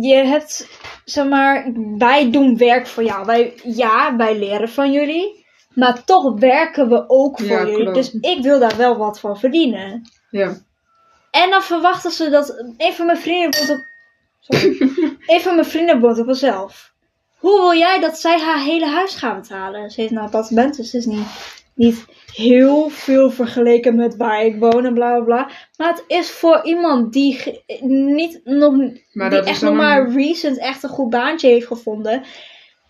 je hebt, zeg maar, wij doen werk voor jou. Wij, ja, wij leren van jullie. Maar toch werken we ook voor Ja, jullie. klopt. Dus ik wil daar wel wat voor verdienen. Ja. En dan verwachten ze dat een van mijn vrienden woont op. Sorry. [laughs] een van mijn vrienden woont op mezelf. Hoe wil jij dat zij haar hele huis gaat betalen? Ze heeft een appartement, dus het is niet, niet heel veel vergeleken met waar ik woon en bla bla bla. Maar het is voor iemand die niet nog Maar die echt nog maar een- recent echt een goed baantje heeft gevonden.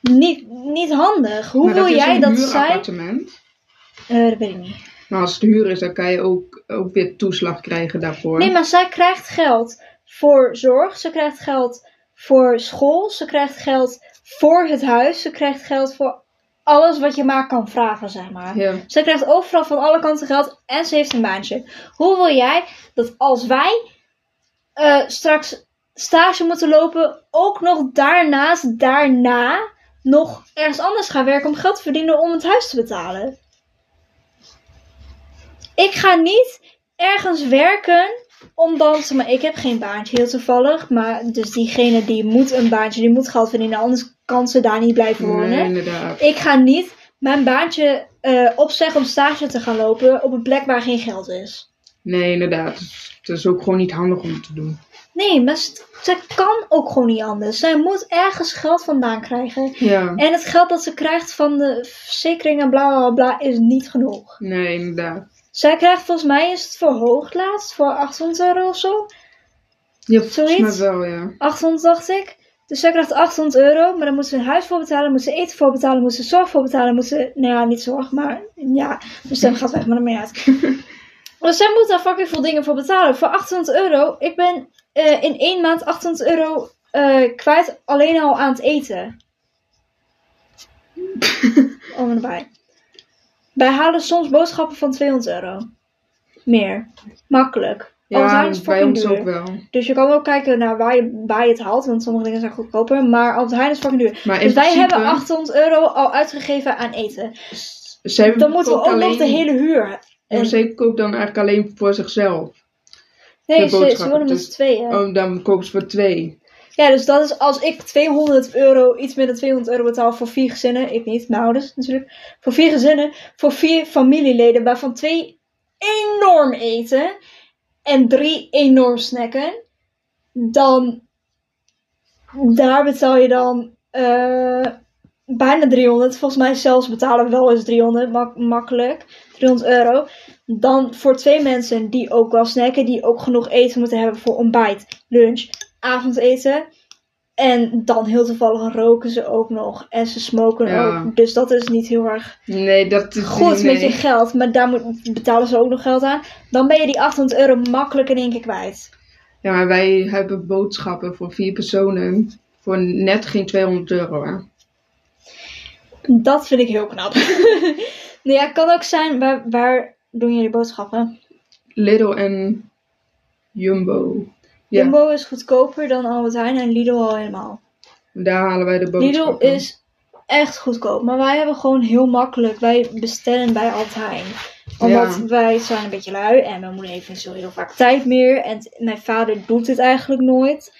Niet, niet handig. Hoe Maar wil jij dat zij. huurappartement. Eh, dat weet ik niet. Maar als het huur is, dan kan je ook, ook weer toeslag krijgen daarvoor. Nee, maar zij krijgt geld voor zorg, ze krijgt geld voor school, ze krijgt geld voor het huis, ze krijgt geld voor alles wat je maar kan vragen, zeg maar. Ja. Ze krijgt overal van alle kanten geld en ze heeft een baantje. Hoe wil jij dat als wij eh, straks stage moeten lopen, ook nog daarnaast, daarna, nog ergens anders gaan werken om geld te verdienen om het huis te betalen? Ik ga niet ergens werken om maar, ik heb geen baantje heel toevallig, maar dus diegene die moet een baantje, die moet geld verdienen, anders kan ze daar niet blijven wonen. Nee, inderdaad. Ik ga niet mijn baantje eh, opzeggen om stage te gaan lopen op een plek waar geen geld is. Nee, inderdaad. Het is ook gewoon niet handig om te doen. Nee, maar ze, ze kan ook gewoon niet anders. Zij moet ergens geld vandaan krijgen. Ja. En het geld dat ze krijgt van de verzekering en bla bla bla is niet genoeg. Nee, inderdaad. Zij krijgt volgens mij is het verhoogd laatst voor 800 euro of zo. Ja, volgens mij wel, ja. 800 dacht ik. Dus zij krijgt 800 euro, maar dan moet ze een huis voor betalen, moet ze eten voor betalen, moet ze zorg voor betalen, moet ze, nou ja, niet zorg, maar ja, de stem gaat weg, maar maakt niet uit. [laughs] Dus zij moet daar fucking veel dingen voor betalen. Voor 800 euro, ik ben eh, in één maand 800 euro eh, kwijt alleen al aan het eten. [laughs] Om en bij. Wij halen soms boodschappen van 200 euro. Meer. Makkelijk. Ja, is bij fucking ons duur. ook wel. Dus je kan ook kijken naar waar je, waar je het haalt, want sommige dingen zijn goedkoper. Maar Albert Heijn is fucking duur. Maar in Dus wij principe, hebben 800 euro al uitgegeven aan eten. zij Dan moeten we ook nog de hele huur. En, maar zij koopt dan eigenlijk alleen voor zichzelf. nee, de ze, ze boodschappen, wonen met dus- z'n tweeën. Oh, dan koopt ze voor twee. Ja, dus dat is als ik 200 euro, iets meer dan 200 euro betaal voor vier gezinnen. Ik niet, mijn ouders natuurlijk. Voor vier gezinnen, voor vier familieleden, waarvan twee enorm eten. En drie enorm snacken. Dan, daar betaal je dan eh, bijna 300. Volgens mij zelfs betalen we wel eens 300, mak- makkelijk. 300 euro. Dan voor twee mensen die ook wel snacken, die ook genoeg eten moeten hebben voor ontbijt, lunch, avondeten. En dan heel toevallig roken ze ook nog. En ze smoken Ja. ook. Dus dat is niet heel erg Nee, dat is goed nee. met je geld. Maar daar moet, betalen ze ook nog geld aan. Dan ben je die 800 euro makkelijk in één keer kwijt. Ja, maar wij hebben boodschappen voor vier personen voor net geen 200 euro. Hè? Dat vind ik heel knap. [laughs] nou ja, kan ook zijn. Waar, waar doen jullie boodschappen? Lidl en Jumbo. Jumbo is goedkoper dan Albert Heijn en Lidl al helemaal. daar halen wij de Lidl boodschappen. is echt goedkoop. Maar wij hebben gewoon heel makkelijk. Wij bestellen bij Albert Heijn. Omdat Ja. wij zijn een beetje lui. En mijn moeder heeft niet zo heel vaak tijd meer. En mijn vader doet dit eigenlijk nooit.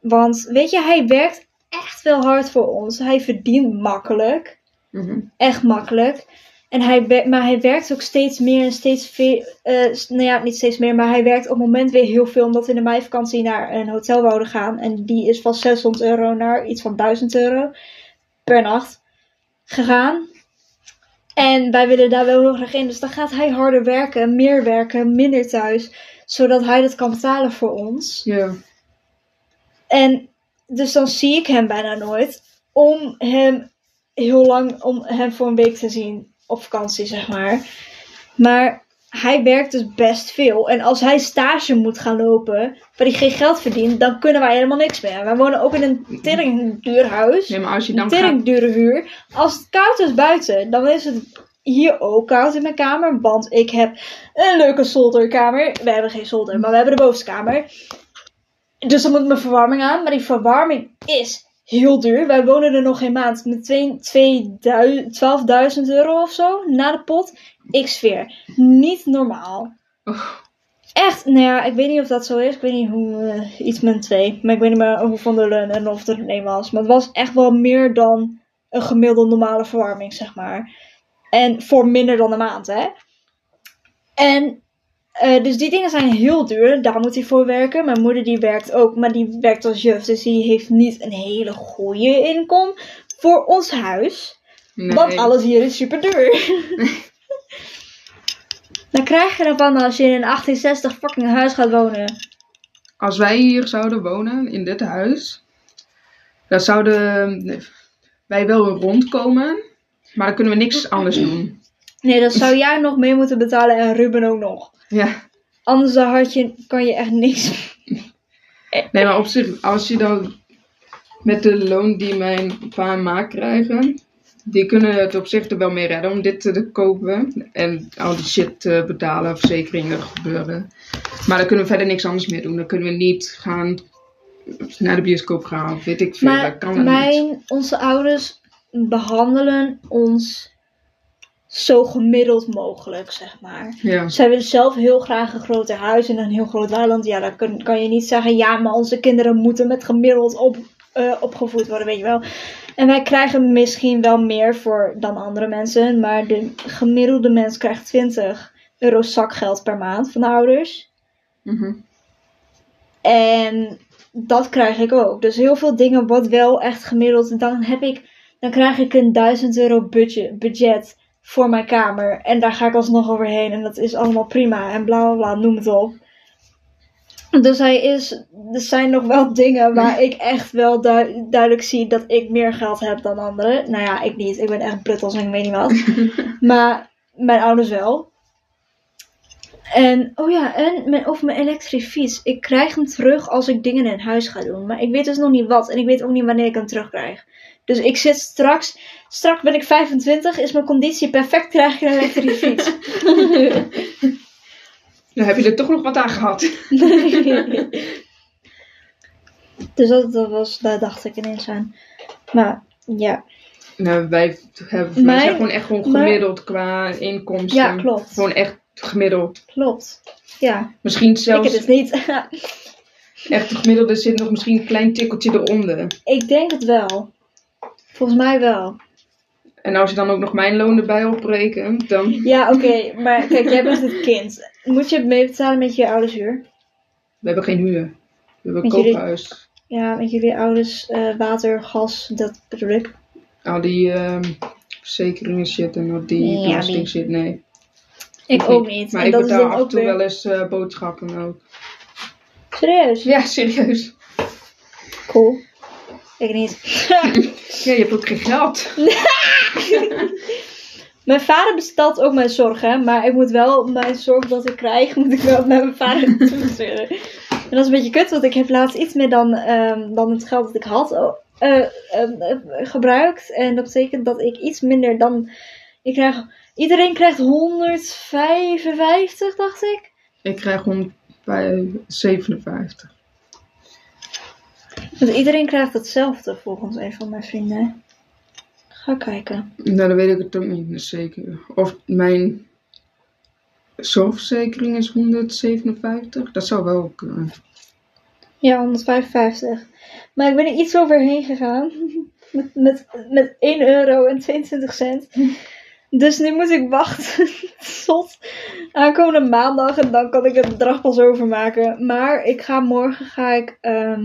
Want weet je, hij werkt echt wel hard voor ons. Hij verdient makkelijk. Mhm. Echt makkelijk. En hij, maar hij werkt ook steeds meer en steeds veel. s- nou ja, niet steeds meer, maar hij werkt op het moment weer heel veel. Omdat we in de meivakantie naar een hotel wouden gaan. En die is van 600 euro naar iets van 1000 euro per nacht gegaan. En wij willen daar wel heel graag in. Dus dan gaat hij harder werken, meer werken, minder thuis. Zodat hij dat kan betalen voor ons. Ja. En dus dan zie ik hem bijna nooit. om hem heel lang, om hem voor een week te zien op vakantie, zeg maar. Maar hij werkt dus best veel. En als hij stage moet gaan lopen, waar hij geen geld verdient, dan kunnen wij helemaal niks meer. Wij wonen ook in een tering duur huis. Nee, maar als je Een dan dure huur. Als het koud is buiten, dan is het hier ook koud in mijn kamer. Want ik heb een leuke zolderkamer. We hebben geen zolder, maar we hebben de bovenste kamer. Dus dan moet mijn verwarming aan. Maar die verwarming is heel duur. Wij wonen er nog geen maand met twee- twee dui- 12.000 euro of zo na de pot. Ik zweer, niet normaal. Oh. Echt, nou ja, ik weet niet of dat zo is. Ik weet niet hoe, eh, iets met twee. Maar ik weet niet meer hoeveel de lun en of er een was. Maar het was echt wel meer dan een gemiddelde normale verwarming, zeg maar. En voor minder dan een maand, hè. En, eh, dus die dingen zijn heel duur. Daar moet hij voor werken. Mijn moeder die werkt ook, maar die werkt als juf. Dus die heeft niet een hele goede inkom voor ons huis. Nee. Want alles hier is super duur. [laughs] Dan krijg je ervan als je in een 1860 fucking huis gaat wonen. Als wij hier zouden wonen, in dit huis, dan zouden wij wel rondkomen, maar dan kunnen we niks [clears throat] anders doen. Nee, dan zou jij nog mee moeten betalen en Ruben ook nog. Ja. Anders dan had je, kan je echt niks. Nee, maar op zich, als je dan met de loon die mijn pa en ma krijgen, die kunnen het op zich er wel mee redden om dit te kopen. En al die shit te betalen, verzekeringen gebeuren. Maar dan kunnen we verder niks anders meer doen. Dan kunnen we niet gaan naar de bioscoop gaan, of weet ik veel. Maar dat kan dan niet. mijn, onze ouders behandelen ons zo gemiddeld mogelijk, zeg maar. Ja. Zij willen zelf heel graag een groter huis en een heel groot weiland. Ja, dan kun- kan je niet zeggen, ja, maar onze kinderen moeten met gemiddeld op, eh, opgevoed worden, weet je wel. En wij krijgen misschien wel meer voor dan andere mensen, maar de gemiddelde mens krijgt 20 euro zakgeld per maand van de ouders. Mhm. En dat krijg ik ook. Dus heel veel dingen wat wel echt gemiddeld. Dan heb ik, dan krijg ik een 1000 euro budget, budget voor mijn kamer. En daar ga ik alsnog overheen. En dat is allemaal prima. En bla bla bla, noem het op. Dus hij is, er zijn nog wel dingen waar ik echt wel du- duidelijk zie dat ik meer geld heb dan anderen. Nou ja, ik niet. Ik ben echt bruttels en ik weet niet wat. [laughs] maar mijn ouders wel. En, oh ja, en mijn, over mijn elektrische fiets. Ik krijg hem terug als ik dingen in huis ga doen. Maar ik weet dus nog niet wat. En ik weet ook niet wanneer ik hem terugkrijg. Dus ik zit straks, straks ben ik 25, is mijn conditie perfect, krijg ik een elektrische fiets. [laughs] Dan heb je er toch nog wat aan gehad. [laughs] dus dat, dat was, daar dacht ik ineens aan. Maar, ja. Nou, wij, hebben, zijn gewoon echt gewoon maar- gemiddeld qua inkomsten. Ja, klopt. Gewoon echt gemiddeld. Klopt. Ja, Misschien ik zelfs heb het niet. [laughs] echt de gemiddelde zit nog misschien een klein tikkeltje eronder. ik denk het wel. Volgens mij wel. En als je dan ook nog mijn loon erbij oprekent, dan... Ja, oké. maar kijk, jij bent het kind. Moet je het meebetalen met je ouders huur? We hebben geen huur. We hebben een jullie- koophuis. Ja, met jullie ouders eh, water, gas, dat bedoel ik. Al die ehm verzekeringen shit en al die Ja, belasting die- shit, nee. Ik ook niet. Maar en ik betaal af en toe weer... wel eens eh, boodschappen ook. Serieus? Ja, serieus. Cool. Ik niet. [laughs] Ja, je hebt ook geen geld. [laughs] [laughs] mijn vader bestelt ook mijn zorg, hè. Maar ik moet wel mijn zorg dat ik krijg, [laughs] moet ik wel met mijn vader toesturen. En dat is een beetje kut, want ik heb laatst iets meer dan, ehm, dan het geld dat ik had oh, eh, ehm, eh, gebruikt. En dat betekent dat ik iets minder dan... Ik krijg, iedereen krijgt 155, dacht ik. Ik krijg gewoon bij 57. Want iedereen krijgt hetzelfde volgens een van mijn vrienden. Ga kijken. Nou, dan weet ik het ook niet zeker. Of mijn zorgverzekering is 157. Dat zou wel kunnen. Ja, 155. Maar ik ben er iets overheen gegaan. [laughs] Met, met, met 1 euro en 22 cent. Dus nu moet ik wachten [laughs] tot aankomende maandag. En dan kan ik het bedrag pas overmaken. Maar ik ga morgen ga ik, ehm,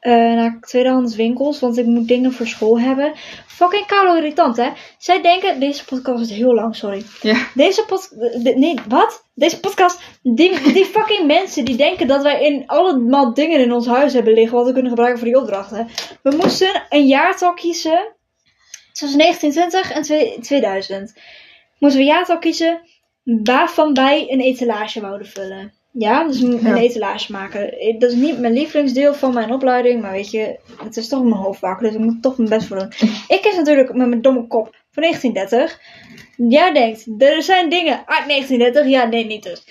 eh, naar tweedehands winkels, want ik moet dingen voor school hebben. Fucking koude irritant, hè? Zij denken, deze podcast is heel lang, sorry. Ja. Deze podcast, nee, wat? Deze podcast, die, die fucking [laughs] mensen die denken dat wij in allemaal dingen in ons huis hebben liggen wat we kunnen gebruiken voor die opdrachten. We moesten een jaartal kiezen tussen 1920 en twee- 2000. Moesten we een jaartal kiezen waarvan wij een etalage wouden vullen. Ja, dus een, een Ja. etalage maken. Dat is niet mijn lievelingsdeel van mijn opleiding, maar weet je, het is toch mijn hoofdvak, dus ik moet toch mijn best voor doen. [laughs] Ik kies natuurlijk met mijn domme kop van 1930. Jij denkt, er zijn dingen uit 1930. Ja, nee, niet dus.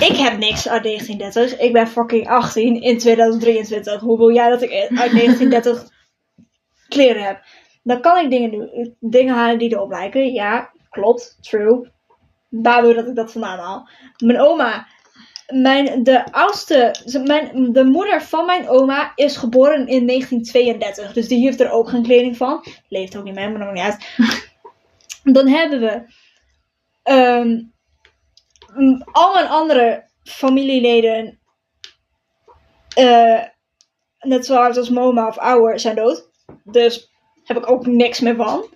Ik heb niks uit 1930. Ik ben fucking 18 in 2023. Hoe wil jij dat ik uit [laughs] 1930 kleren heb? Dan kan ik dingen, doen, dingen halen die erop lijken. Ja, klopt, true. Waar wil dat ik dat vandaan haal? Mijn oma, mijn, de oudste, mijn, de moeder van mijn oma is geboren in 1932. Dus die heeft er ook geen kleding van. Leeft ook niet meer, maar nog niet uit. Dan hebben we ehm, m- al mijn andere familieleden, eh, net zoals als Moma of ouder, zijn dood. Dus heb ik ook niks meer van.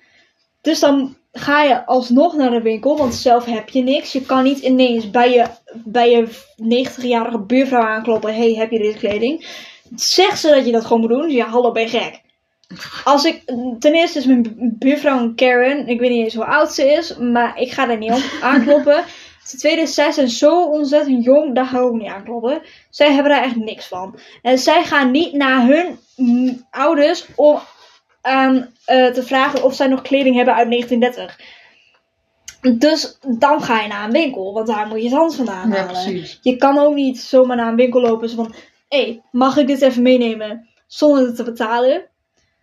Dus dan ga je alsnog naar de winkel, want zelf heb je niks. Je kan niet ineens bij je, bij je 90-jarige buurvrouw aankloppen. hey, heb je deze kleding? Zeg ze dat je dat gewoon moet doen. Dus ja, hallo, ben je gek? Als ik, ten eerste is mijn bu- buurvrouw een Karen. Ik weet niet eens hoe oud ze is, maar ik ga daar niet op [laughs] aankloppen. Ten tweede, zij zijn zo ontzettend jong, daar ga ik ook niet aankloppen. Zij hebben daar echt niks van. En zij gaan niet naar hun ouders om aan eh, te vragen of zij nog kleding hebben uit 1930. Dus dan ga je naar een winkel, want daar moet je het hand vandaan Ja, halen. precies. Je kan ook niet zomaar naar een winkel lopen zo van... Hé, hey, mag ik dit even meenemen zonder het te betalen?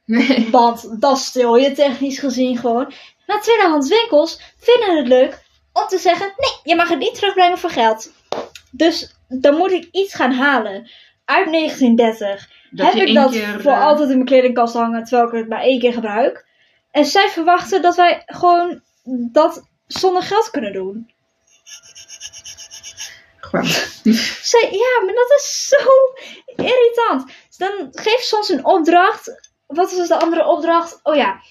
Nee. [laughs] Want dat stil je technisch gezien gewoon. Maar tweedehands winkels vinden het leuk om te zeggen: nee, je mag het niet terugbrengen voor geld. Dus dan moet ik iets gaan halen uit 1930. Dat Heb ik dat keer, voor eh, altijd in mijn kledingkast hangen terwijl ik het maar één keer gebruik? En zij verwachten dat wij gewoon dat zonder geld kunnen doen. Gewoon. [laughs] Zij, ja, maar dat is zo irritant. Dan geef soms een opdracht. Wat was de andere opdracht? Oh ja.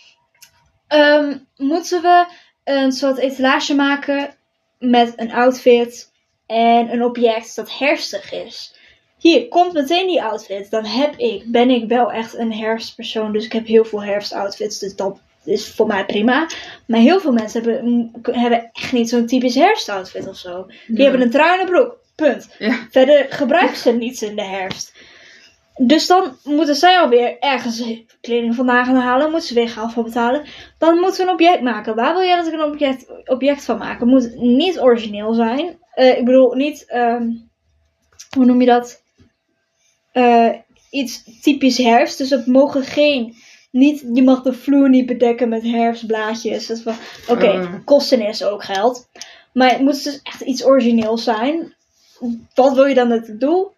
Ehm, moeten we een soort etalage maken met een outfit en een object dat herfstig is? Hier, komt meteen die outfit. Dan heb ik, ben ik wel echt een herfstpersoon. Dus ik heb heel veel herfstoutfits. Dus dat is voor mij prima. Maar heel veel mensen hebben, hebben echt niet zo'n typisch herfstoutfit of zo. Die Ja. hebben een trui en een broek. Punt. Ja. Verder [laughs] gebruiken ze niets in de herfst. Dus dan moeten zij alweer ergens kleding vandaan gaan halen. Moeten ze weer geld voor betalen. Dan moeten we een object maken. Waar wil jij dat ik een object, object van maak? Het moet niet origineel zijn. Eh, ik bedoel, niet... ehm, hoe noem je dat? Eh, iets typisch herfst. Dus het mogen geen... Niet, je mag de vloer niet bedekken met herfstblaadjes. Dat Oké, Eh. kosten is ook geld. Maar het moet dus echt iets origineels zijn. Wat wil je dan dat ik doe?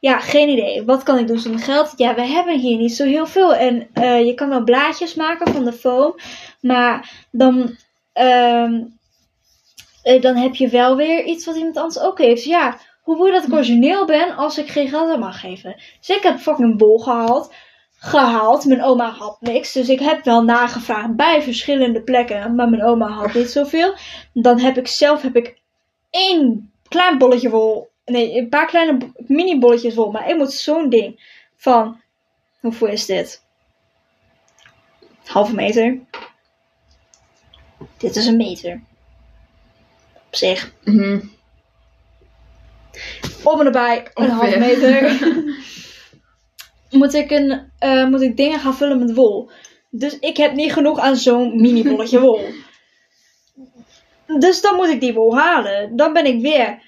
Ja, geen idee. Wat kan ik doen zonder geld? Ja, we hebben hier niet zo heel veel. En eh, je kan wel blaadjes maken van de foam. Maar dan, ehm, eh, dan heb je wel weer iets wat iemand anders ook heeft. Ja, hoe je dat ik origineel ben als ik geen geld aan mag geven? Dus ik heb fucking bol gehaald. Gehaald. Mijn oma had niks. Dus ik heb wel nagevraagd bij verschillende plekken. Maar mijn oma had niet zoveel. Dan heb ik zelf heb ik één klein bolletje wol. Nee, een paar kleine mini bolletjes wol. Maar ik moet zo'n ding van. Hoeveel is dit? Halve meter. Dit is een meter. Op zich. Mhm. Om en erbij een Ongeveer. meter. [laughs] moet, ik een, eh, moet ik dingen gaan vullen met wol. Dus ik heb niet genoeg aan zo'n mini bolletje wol. Dus dan moet ik die wol halen. Dan ben ik weer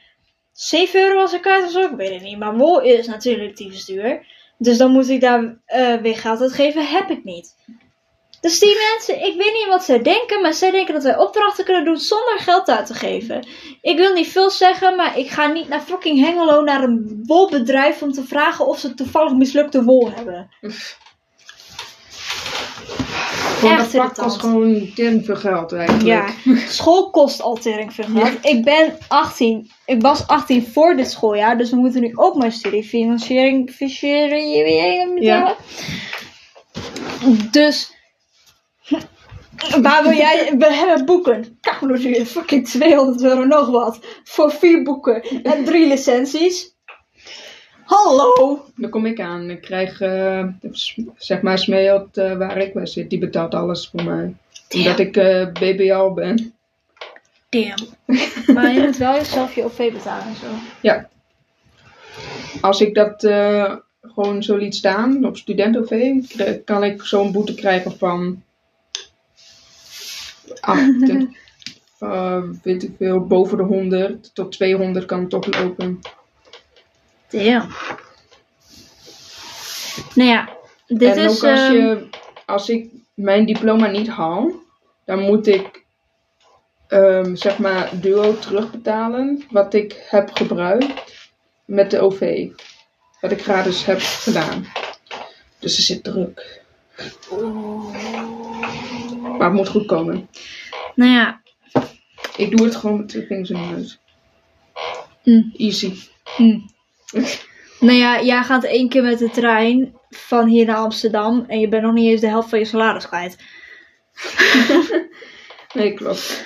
7 euro als ik kwijt of zo. Ik weet het niet. Maar wol is natuurlijk tyfus duur. Dus dan moet ik daar eh, weer geld uit geven. Heb ik niet. Dus die mensen, ik weet niet wat zij denken. Maar zij denken dat wij opdrachten kunnen doen zonder geld uit te geven. Ik wil niet veel zeggen, maar ik ga niet naar fucking Hengelo naar een wolbedrijf om te vragen of ze toevallig mislukte wol hebben. Gewoon Echt dat kost gewoon tering veel geld eigenlijk. Ja, school kost al tering veel geld. Ik ben 18. Ik was 18 voor dit schooljaar, dus we moeten nu ook mijn studiefinanciering financiering betalen. Dus waar wil jij? We hebben boeken. Koude fucking 200 euro nog wat voor vier boeken en drie licenties. Hallo. Daar kom ik aan. Ik krijg, eh, zeg maar, Smeelt, eh, waar ik bij zit, die betaalt alles voor mij. Omdat ik eh BBL ben. Damn. [laughs] Maar je moet wel jezelf je OV betalen en zo. Ja. Als ik dat gewoon zo liet staan op student-OV, kan ik zo'n boete krijgen van. [laughs] Acht, eh, weet ik veel, boven de 100 tot 200 kan het oplopen. Damn. Nou ja, dit en is. ook als, ehm, je, als ik mijn diploma niet haal, dan moet ik ehm, zeg maar duo terugbetalen wat ik heb gebruikt met de OV. Wat ik gratis heb gedaan. Dus er zit druk. Maar het moet goed komen. Nou ja, Ik doe het gewoon met twee vingers in neus. Mm. Easy. nou ja, jij gaat één keer met de trein van hier naar Amsterdam en je bent nog niet eens de helft van je salaris kwijt. [laughs] Nee, klopt.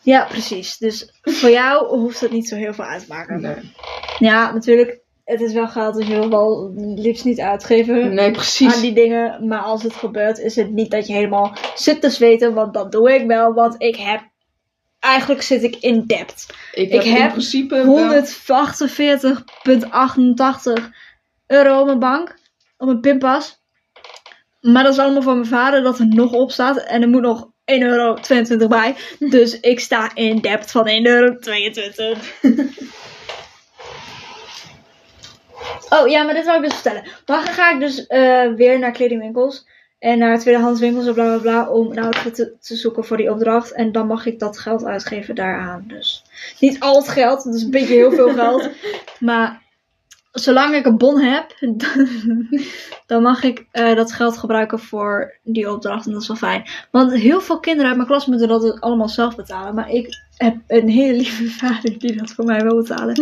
Ja, precies. Dus voor jou hoeft het niet zo heel veel uit te maken. Nee, Ja, natuurlijk, het is wel geld, dus je wil wel liefst niet uitgeven. nee precies. aan die dingen. Maar als het gebeurt, is het niet dat je helemaal zit te zweten. Want dat doe ik wel. Want ik heb. Eigenlijk zit ik in debt. Ik, ik heb in heb principe wel- 148,88 euro op mijn bank. Op mijn pinpas. Maar dat is allemaal van mijn vader dat er nog op staat. En er moet nog 1,22 euro bij. [laughs] Dus ik sta in debt van 1,22 euro. [laughs] Oh ja, maar dit wil ik dus vertellen. Dan ga ik dus eh, weer naar kledingwinkels. En naar tweedehands winkels en bla bla bla. Om een outfit te, te zoeken voor die opdracht. En dan mag ik dat geld uitgeven daaraan. Dus niet al het geld. Dat is een beetje heel veel geld. [laughs] Maar zolang ik een bon heb. [laughs] Dan mag ik eh, dat geld gebruiken voor die opdracht. En dat is wel fijn. Want heel veel kinderen uit mijn klas moeten dat allemaal zelf betalen. Maar ik heb een hele lieve [laughs] vader die dat voor mij wil betalen.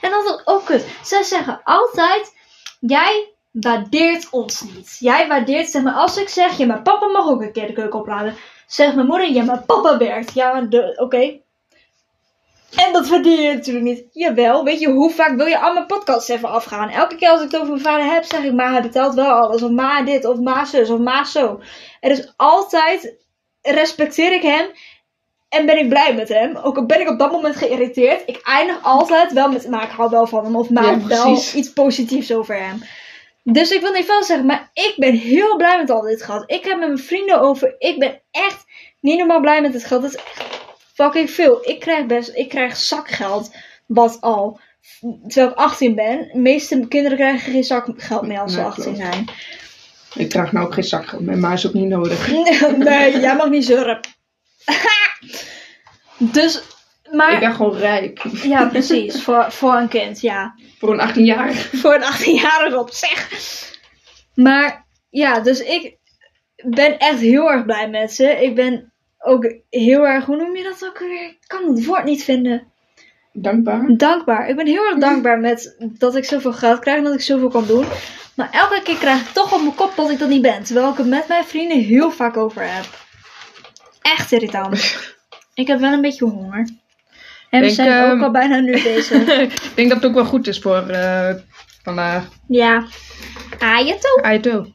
En dat is ook kut. Zij zeggen altijd: Jij waardeert ons niet. Jij waardeert, zeg maar, als ik zeg: Ja, maar papa mag ook een keer de keuken opladen. Zegt mijn moeder: Ja, maar papa werkt. Ja, oké. En dat waardeer je natuurlijk niet. Jawel, weet je, hoe vaak wil je al mijn podcasts even afgaan? Elke keer als ik het over mijn vader heb, zeg ik: Maar hij betaalt wel alles. Of maar dit, of maar zus, of maar zo. Er is altijd. Respecteer ik hem en ben ik blij met hem. Ook al ben ik op dat moment geïrriteerd. Ik eindig altijd wel met, maar ik hou wel van hem. Of maar Ja, wel iets positiefs over hem. Dus ik wil niet veel zeggen, maar ik ben heel blij met al dit geld. Ik heb met mijn vrienden over. Ik ben echt niet normaal blij met het geld. Het is echt fucking veel. Ik krijg best, ik krijg zakgeld. Wat al, terwijl ik 18 ben. De meeste kinderen krijgen geen zakgeld meer als ze Nee, 18 klopt. zijn. Ik draag nou ook geen zakgeld meer, maar is ook niet nodig. [laughs] nee, jij mag niet zeuren. [laughs] dus, maar... Ik ben gewoon rijk. Ja, [laughs] precies. Voor, voor een kind, ja. Voor een 18-jarige. Voor een 18-jarige op zich. Maar ja, dus ik ben echt heel erg blij met ze. Ik ben ook heel erg, hoe noem je dat ook weer? Ik kan het woord niet vinden. Dankbaar. Dankbaar. Ik ben heel erg dankbaar met dat ik zoveel geld krijg en dat ik zoveel kan doen. Maar elke keer krijg ik toch op mijn kop dat ik dat niet ben. Terwijl ik het met mijn vrienden heel vaak over heb. Echt irritant. [laughs] Ik heb wel een beetje honger. En we Denk, zijn ook ehm, al bijna nu [laughs] bezig. Ik denk dat het ook wel goed is voor eh vandaag. Ja. Ayato. Aito.